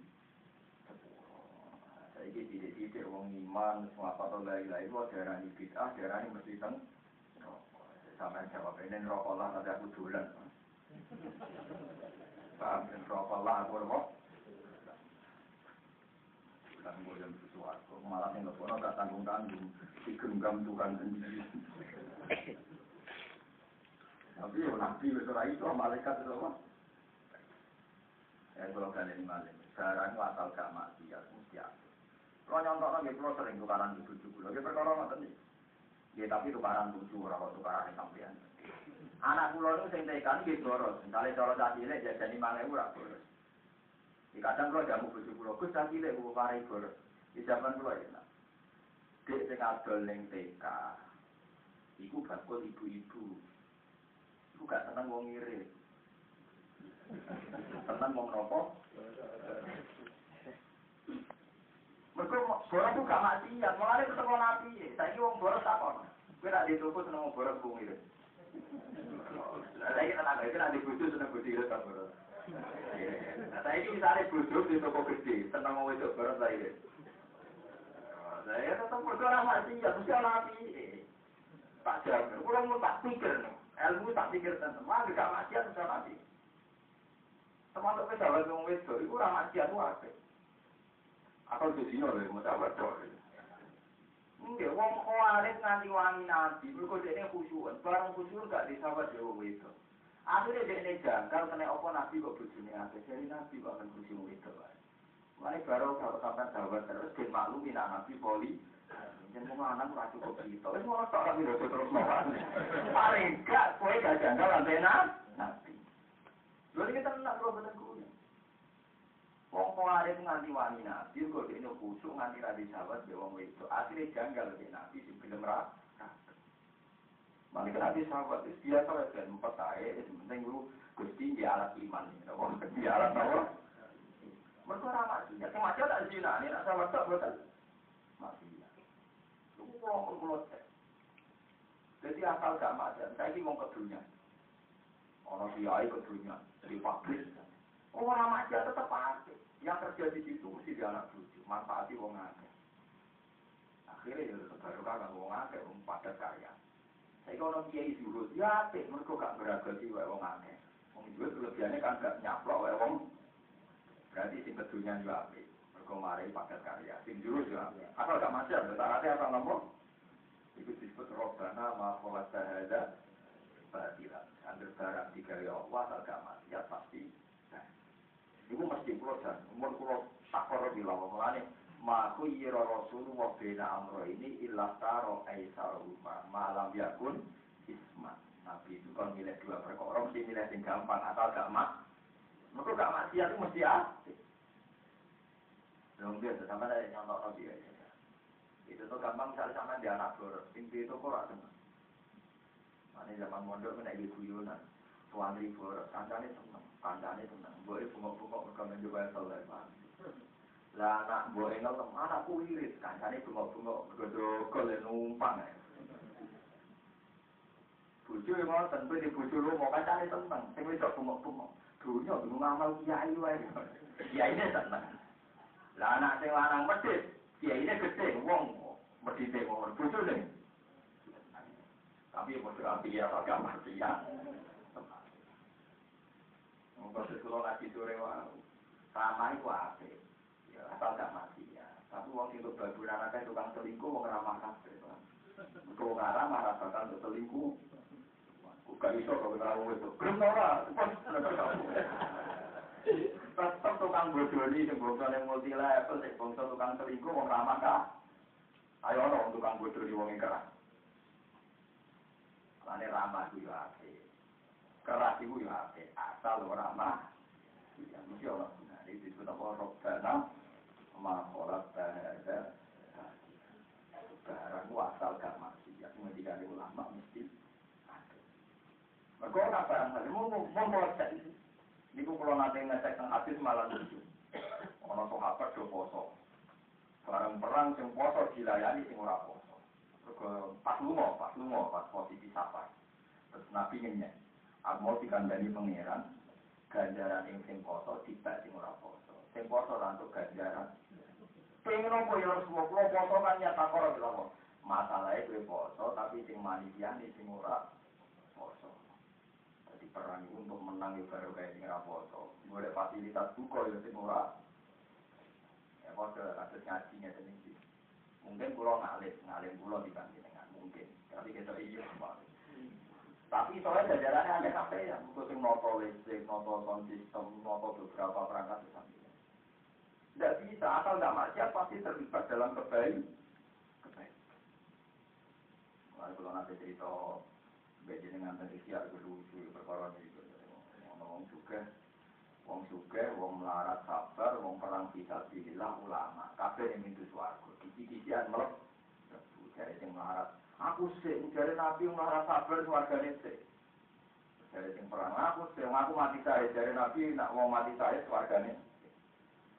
saya ini tidak-tidak wong iman semua apa la ilaha illallah darani bid'ah darani mesti teng sama jawab ini rokok lah nanti aku dolan paham dan rokok lah aku apa bulan goyang sesuatu malah yang lepono gak tanggung tanggung digenggam Tuhan sendiri tapi ya nabi besar itu malaikat itu apa Ya kalau kalian malah, sekarang asal gak maksiat mesti aku. Kalau nyontok lagi, kalau sering tukaran di bujuk lagi perkara nonton nih. Ya tapi tukaran bujuk, orang tukaran yang sampean. anak kula niku sing tekan nggih boros, kale cara dadi nek jajani mangke ora boros. Di kadang kula jamu bojo kula Gus dadi nek kula pare boros. Di zaman kula ya. Dek sing adol ning TK. Iku bakul ibu-ibu. Iku gak seneng wong ngire. Seneng wong rokok. Mereka boros itu gak mati ya, malah ini ketemu nabi ya, saya ini orang boros apa? Gue tak ditutup, senang orang boros gue ngirin. Saya nak itu itu tak boros. Saya ini misalnya butuh di toko gede, seneng wong itu boros lah ini. Saya tetap berdoa maksiat, mesti nabi. Tak jamin, kalau mau tak pikir, ilmu tak pikir tentang, mah gak maksiat mesti nabi. Termasuk pejabat yang wedok, itu ramah maksiat itu apa? Atau di sini oleh mau sahabat Enggak, wong khawarij nganti wangi nabi, mergo dekne khusyuan, barang khusyuan gak disahabat ya wong itu. Akhirnya dekne janggal kena apa nabi kok bojone akeh, jadi nabi kok akan khusyuan itu. Mari baru kalau sampai sahabat terus dia maklumi nak nabi poli, Jangan mau anak ora cukup kita. Wis ngono tok ora bisa terus mawon. Paling gak kowe gak janggal antena nabi. Tenan kok boten kuwi. Wong kuwarit nganti wani nabi kok dene kusuk nganti ra disahabat ya wong itu. Akhire janggal dene nabi sing gelem ra. Mari nabi sahabat wis biasa wae kan empat ae sing penting lu Gusti dia alat iman. Wong dia alat apa? Mereka ramah sih, ya kematian tak zina, ini nak sahabat tak betul. Masih Itu pulau pulau cek. Jadi asal gak macam, saya ini mau ke dunia. Orang kiai ke dunia, di pabrik. Orang macam tetap pasti. Yang terjadi di situ mesti dia anak cucu, manfaati wong akeh. Akhirnya ya baru kan wong akeh, wong padat karya. Saya kalau kiai zuhud, ya apik, mereka gak beragasi wae wong akeh. Wong zuhud kelebihannya kan gak nyaplok wae wong. Berarti sing kedunya juga apik. Mergo mari paket karya. Sing jurus juga. Asal gak macam, berarti asal nopo? Itu disebut robbana ma qolat sahada batilan. Ambil barang tiga ya Allah, asal gak pasti. Itu mesti pulau dan umur pulau sakor bilang mulane ma khuyira rasul wa bina amro ini illa taro aisaruma malam yakun isma. Nabi itu kan milih dua perkara, mesti milih yang gampang asal gak mak. Mereka gak maksiat itu mesti asik. Belum biasa, sama ada nyontok nabi ya. Itu tuh gampang misalnya sama di anak boros, tinggi itu kok rasa. Mana zaman mondok kena ibu guyonan, tuan di boros, kancane seneng, kancane seneng. Boleh bungok-bungok mereka mencoba selesai pan. Lah anak boleh ngelem, anakku irit, kancane bungok-bungok, bergodok le numpang. Bucu yang mau tentu di lu mau kancane seneng, sing wis bungok-bungok. dunia bingung ngamal kiai wae. Kiai ini seneng. Lah anak sing lanang medhit, kiai gede wong medhit wong bojone. Tapi mau api ya agak mati ya. Monggo sekolah ngaji sore wae. Ramah iku apik. Ya asal gak mati ya. Tapi wong sing anaknya tukang selingkuh wong ramah kabeh. Bakal untuk selingkuh. Iso itu. Belum ora. Tukang yang multi level, tukang selingkuh, wong ramah kah? Ayo orang tukang wong ramah itu. Keras itu ya. Asal ramah. Ya, mesti orang. Nah, ini disebut apa? Robbana. Makolat bahasa. Barang asal gak. Ya, kemudian ulama mesti. Mereka ora barang lagi, mau mau mau cek ini. Niku kalau nanti ngecek tentang hadis malah lucu. Ono sahabat do poso. Barang perang sing poso dilayani sing ora poso. Mergo pas lunga, pas lunga, pas posisi safar. Terus Nabi ngenyek. Aku mau dikandani pangeran, ganjaran yang sing poso sing ora poso. Sing poso untuk ganjaran. Pengen apa ya harus mau poso kan nyata koro bilang masalahnya gue poso tapi sing manusia nih sing ora poso perang itu untuk menang itu baru kayak ini rapoto. Boleh fasilitas buka ya sing ora. Ya kode kasus ngajinya ini. Mungkin pulau ngalim, ngalim pulau dibanding dengan mungkin. Tapi kita iya apa. Tapi soalnya jajarannya aneh apa ya? Mungkin sing noto listrik, noto sound system, noto beberapa perangkat di samping. Tidak bisa, asal nggak maksiat pasti terlibat dalam kebaikan. Kebaikan. Lalu kalau nanti cerita beda dengan tadi siar lucu perkara itu, ngomong juga, wong juga, wong melarat sabar, wong perang bisa bilang ulama, kabeh yang itu suaraku, kisi-kisian melek, jadi yang melarat Aku sih, dari Nabi ngarah sabar wargane sih. Dari sing perang aku sih, aku mati saya dari Nabi nak mau mati saya wargane.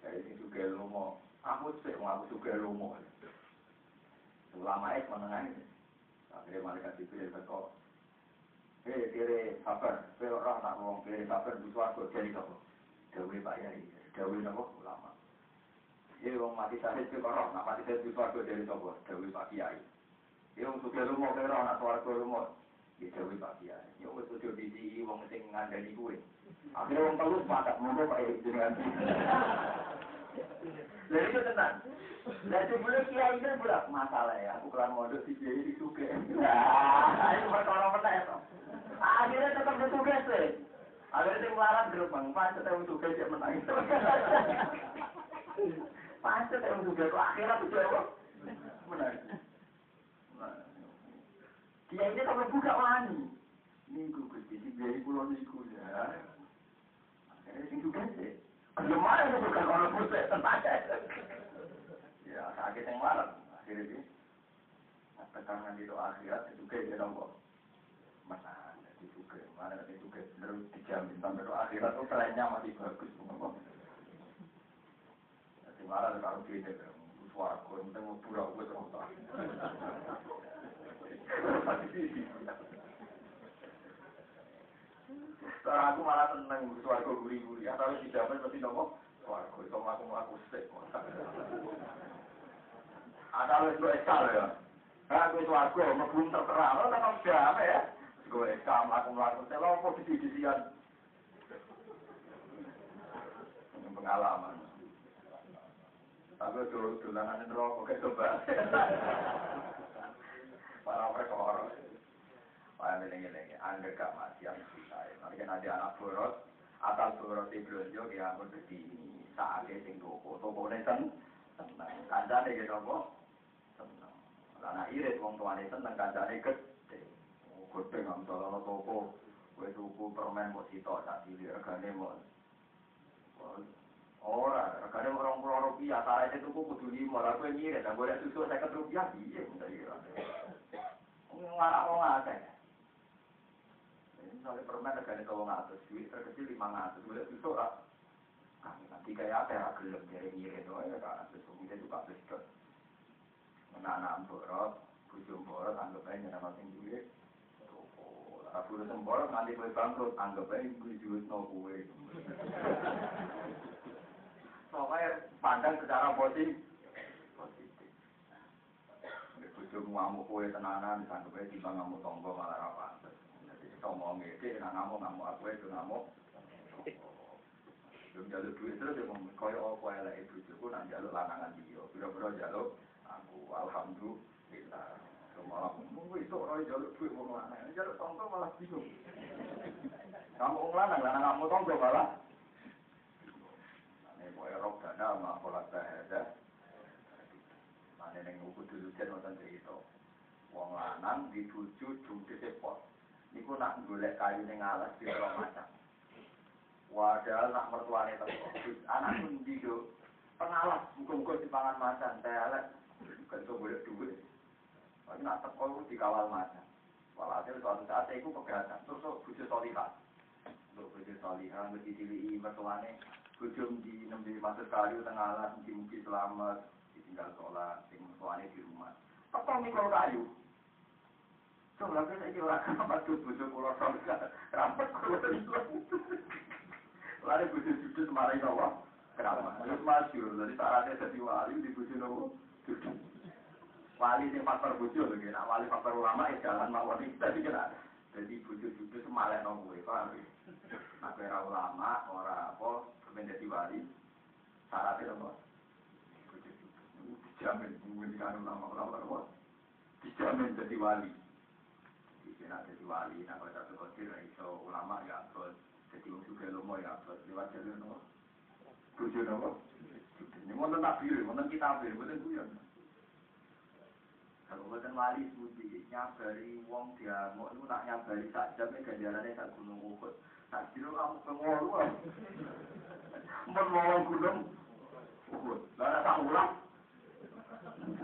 Dari sing juga lomo, aku sih, aku juga lomo. Ulama es menengah ini. Akhirnya malaikat Jibril berkata, Hei, kiri sabar, kiri orang nak ngomong kiri sabar di suarga jadi apa? Dewi Pak Yai, Dewi apa? Ulama. Hei, wong mati saya itu orang nak mati saya di suarga jadi apa? Dewi Pak. Ya wong sudah lumo kira anak swarga lumo. Ya dewe Pak Kiai. Ya wis kudu disi wong sing ngandani kuwe. Akhirnya wong telu sepakat monggo Pak Kiai jenengan. Lha itu tenan. Lah sebelum kiai ini budak masalah ya, aku kelar mondok si kiai di suge. Nah, itu perkara to. Akhirnya tetap ditugas sih. Akhirnya sing larang gerbang, pas tetep suge dia menang. Pas tetep suge akhirnya aku jawab. Menang. Dia ini kalau buka wani. Minggu gusti biaya pulau niku ya. Akhirnya sing juga sih. Itu bukan orang pusat tenang Ya sakit yang malam. Akhirnya sih. Tekanan itu akhirat kayak dia nombor. Mana itu juga. Mana itu juga. Terus dijamin sampai akhirat itu kerennya masih bagus. Jadi malah kalau gini. Suara gue, mau pura gue terus. Sekarang aku malah seneng suarga guri-guri. Atau dijamin pasti nopo suarga. Itu aku melaku sek. Ada lu ekal ya. Nah, aku suarga, belum terkenal. Lo tetap siapa ya? Gue ekal, melaku melaku sek. Lo kok disi-disian? Pengalaman. Aku dulu dolanan itu rokok kayak coba. Para. Pak ini ini anda gak masih yang kita. Nanti kan ada anak boros, atau boros di belanja yang aku jadi saatnya sing toko, toko ini sen, seneng. Kancane gitu kok, seneng. Karena irit wong tuane seneng kancane gede. Gede nggak misalnya toko, gue tuku permen mau sitok, tak cilik regane mau Ora, regane orang puluh rupiah, cara itu tuku kudu lima, aku yang ngirit, dan boleh susu saya rupiah, iya, minta kira. Ngarang wong akeh. Misalnya permen regane kau ngatus, duit terkecil lima ngatus, boleh susu ora. Kami nanti kayak apa ya gelem jadi ngirit, oh ya kan, susu kita juga besar. Anak-anak borot, bujum borot, anggap aja nama sing duit. Aku udah semborot, nanti gue bangkrut, anggap aja gue duit no. Pokoknya pandang secara positif. Bujuk ngamuk kue tenanan, disanggup aja tiba ngamuk tonggo malah apa. Jadi tonggo ngeke, nah ngamuk ngamuk aku itu ngamuk. Belum jalur duit terus dia ngomong, kaya apa ya lah ibu cukup, jalur lanangan dia. Bila-bila jalur, aku alhamdulillah. Malah ngomong, itu orang jalur duit mau lanangan. Jalur tonggo malah bingung. Kamu lanang, lanang kamu tonggo malah. Kaya roh dana ma pola bahada. Mane ning buku dulu jen wonten cerita. Wong lanang dibuju jumde sepot. Niku nak golek kayu ning alas di macam. Wadah nak mertuane teko. Anak pundi yo pengalas muga-muga dipangan macan telek. Iso golek duit. Tapi nak teko dikawal macan. Walhasil suatu saat itu keberatan. Terus bujuk solihah. Untuk bujuk solihah, mesti dilihi mertuane. Bujum di nembe masuk kayu tengah alas, mungkin-mungkin selamat, ditinggal sholat, sing mertuane di rumah. Apa mikul kayu? Kita ini orang kenapa tuh bujum pulau sholat, rapat kulo Lalu bujum jujur kemarin nawa, kenapa? Terus masyur, jadi syaratnya jadi wali di bujum nawa. Wali ini faktor bujur, nah wali faktor ulama ya jalan mawon kita dikira. Jadi bujur jujur semalek nawa, paham ya? Nah, kira ulama, orang apa, menjadi wali syaratnya apa? dijamin menjadi ulama ulama apa? dijamin jadi wali Dia nak jadi wali, nak kalau satu kodir, iso ulama ya abot. Jadi wong juga lomo ya abot. Lewat jalur nopo. Bujo nopo. Ini mau tentang biru, mau tentang kita biru, mau tentang. Kalau buatan wali sebuti, nyabari wong dia mau itu nak nyabari sak jam ini ganjarannya sak gunung Uhud. Tak kira kamu pengolu. Mau ngomong gunung Uhud. Lah tak ulang.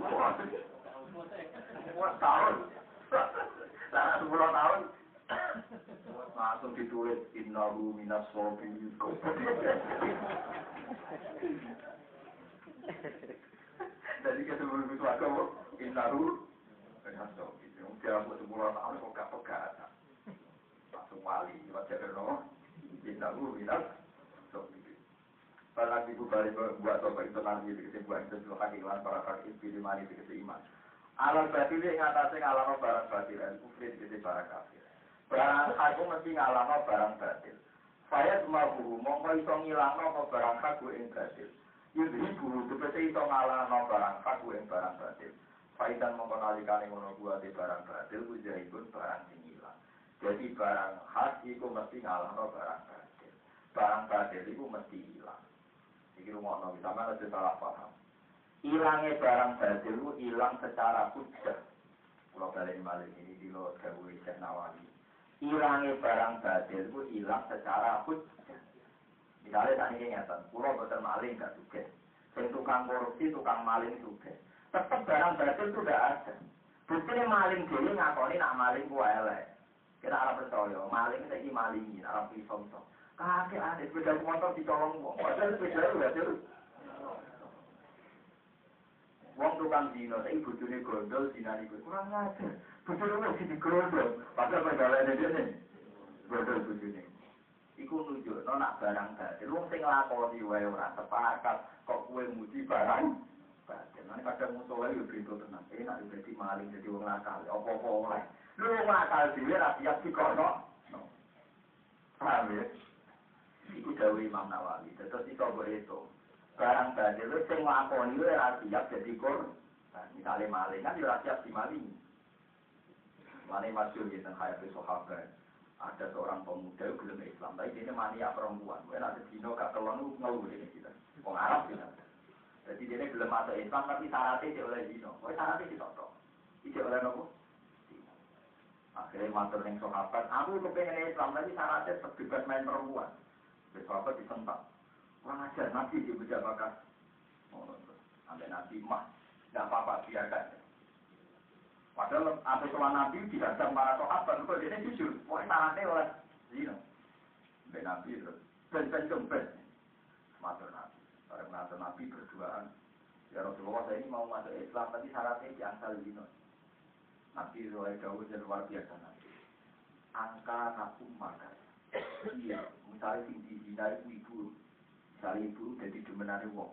Wah, wah tahun. Lah sepuluh tahun. Langsung ditulis innahu minas sobirin. Jadi kita sebelum itu agama Dia buat sepuluh tahun. Langsung wali. No. Buat itu nanti kesimpulan itu iman. Yang barang barang kafir. Barang mesti barang barang barang. Faidan mongko nalikane ngono kuwi barang batil jaibun barang sing. Jadi barang hak iku mesti ngalahno barang batil. Barang batil iku mesti ilang. Iki rumah nabi sama ada salah paham. Ilangnya barang batil itu hilang secara hujah. Kalau balik balik ini di lo gawe Nawawi. Ilangnya barang batil itu hilang secara hujah. Misalnya tadi ini nyata, pulau betul maling gak juga. Yang tukang korupsi, tukang maling juga. Tetap barang batil itu udah ada. Buktinya maling dulu ngakoni nak maling gua elek. Kita arah percaya, maling itu malingin, arah pisau kakek ada sepeda motor dicolong padahal sepeda itu hasil wong tukang dino tapi bojone gondol dinari kuwi kurang ajar. Bojone wong sing digondol padahal pergalane dene gondol bojone. Iku nunjukno nak barang batil. Wong sing nglakoni wae ora sepakat kok kuwe muji barang nek kadang musola yo pintu tenan enak dadi maling dadi wong nakal apa-apa oleh lu wong nakal dhewe ra siap dikono paham ya Iku dawe Imam Nawawi. Terus itu boleh itu. Barang badil itu sing lakoni itu ora siap jadi kor. Nah, misalnya maling kan ora siap dimaling. Mana masyur gitu hayat sahabat. Ada seorang pemuda belum Islam, tapi dia mania perempuan. Mungkin ada dino gak kelon ngeluh ini kita. Wong Arab kita. Jadi dia belum masuk Islam, tapi syaratnya dia oleh dino. Oh syaratnya ditotok. Dia oleh nopo. Akhirnya matur ning sahabat, aku kepengen Islam, tapi syaratnya bebas main perempuan. Sahabat disentak. Kurang ajar, Nabi di beda bakat. Oh, sampai Nabi mah. Tidak apa-apa, biarkan. Padahal apa soal Nabi dihadap para sahabat, kok dia jujur. Pokoknya tangannya oleh zina. Sampai Nabi terus. Jempet. Matur Nabi. Para matur Nabi berduaan. Ya Rasulullah saya ini mau masuk Islam, tapi syaratnya diangsal zina. Nabi oleh Dawud dan luar biasa Nabi. Angka nakum makan. Iya, misalnya sing dizina ibu ibu, misalnya ibu jadi demenane wong,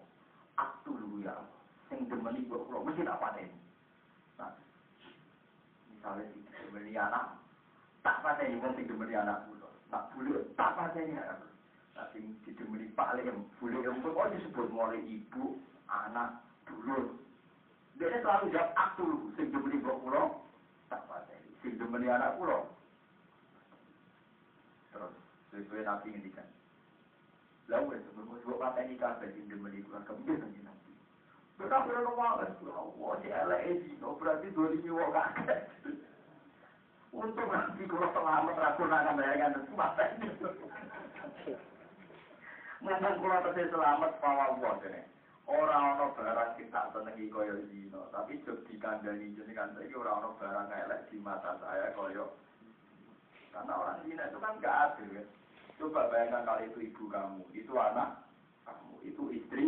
aktu lu ya, sing demeni ibu kalau mesti tak paten. Nah, misalnya sing demeni anak, tak paten wong sing demeni anak tak boleh tak paten ya. Nah, sing didemeni paling boleh. Yang oh disebut mulai ibu, anak, dulur. Dia selalu jawab aktu lu, sing demeni ibu kulo, tak paten. Sing demeni anak kulo, terus sesuai nabi ngendikan. Lalu itu kata ini kata di demeni keluarga mungkin nanti nabi mereka sudah ngomong Allah si LA Dino berarti dua wong kakek untuk nanti kalau selamat aku nak bayangkan itu mungkin kalau tadi selamat pawa Allah ini orang-orang barang kita senengi koyo Dino tapi dikandani jadi kan ini orang-orang barang elek di mata saya koyo karena orang Cina itu kan gak adil ya. Coba bayangkan kali itu ibu kamu, itu anak kamu, itu istri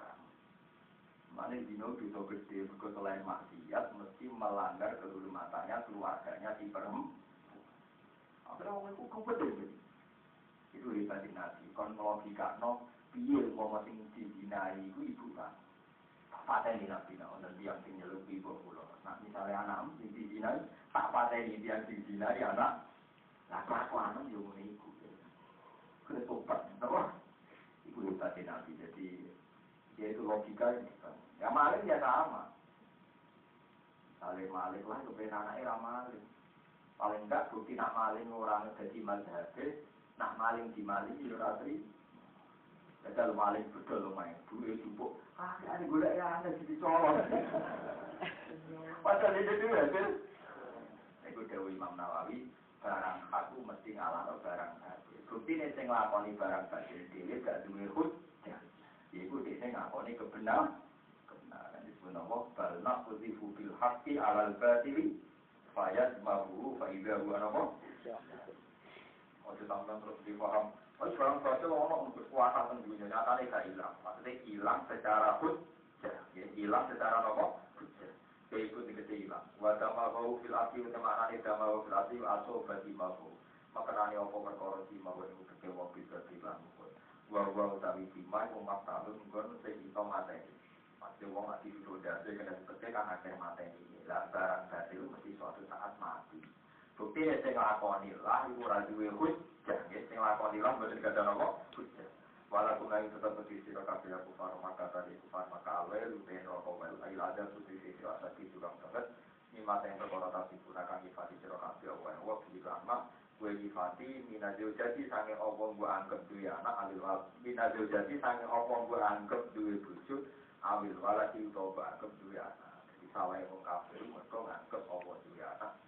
kamu. Mana dino bisa gede, juga selain maksiat, mesti melanggar kehormatannya, keluarganya si perempuan. Akhirnya orang itu kompeten. Itu hebat nabi. Kon logika no, piye mau sing dizinai itu ibu kamu. Pateni nabi no, dan dia sing nyeluk ibu pulau. Nah misalnya anak sing dizinai, tak pateni dia sing dizinai anak. Nah, kelakuan yo ngene iku. Kena tobat, apa? Iku hebat Nabi. Jadi dia itu logika Ya maling ya sama. Misalnya malik lah, kepengen anaknya ra maling. Paling enggak bukti nak maling orang jadi mazhabis, Nah maling di maling di ratri ada lo maling betul lo main dulu ya cukup ah ada gula ya ada jadi colong pasal dia dulu ya sih saya Imam Nawawi barang aku mesti ngalah barang hati bukti nih saya ngelakoni barang hati dia gak dulu hut ya gue dia kebenar kebenaran. Itu nopo karena uti fubil hati alal batili fayat mabuhu fa'idahu anopo Ojo sampean terus dipaham. Oh, barang baca ono kekuatan tentunya nyatanya gak hilang. Maksudnya hilang secara hujjah, ya hilang secara apa? Hujjah. Yaitu dikete hilang. Wa damahu fil ati wa tamanani damahu fil wa aso bagi mahu. Maka nani apa perkara si mahu iku kecewa bisa hilang. Wa wa utawi siman umat talun nggon sing iso mateni. Pasti wong ati sudah kena seperti kan akhir mateni. Lah barang batil mesti suatu saat mati. Bukti ya sing lakoni lah iku ora duwe hujjah, ya sing lakoni lah mboten kada napa hujjah. Wala kuna ing tetep di sira kabeh aku far maka tadi kufar maka awe lupe roko wel ail ada putih di sira asati juga banget. Nima yang perkara tadi gunakan ifati sira kabeh wa wa bi rahmah kue ifati minazil jadi sange opo gua anggap duwe anak alil wal minazil jadi sange opo gua anggap duwe bojo awil wala utawa anggap duwe anak. Jadi salah wong kafir mergo nganggep opo duwe anak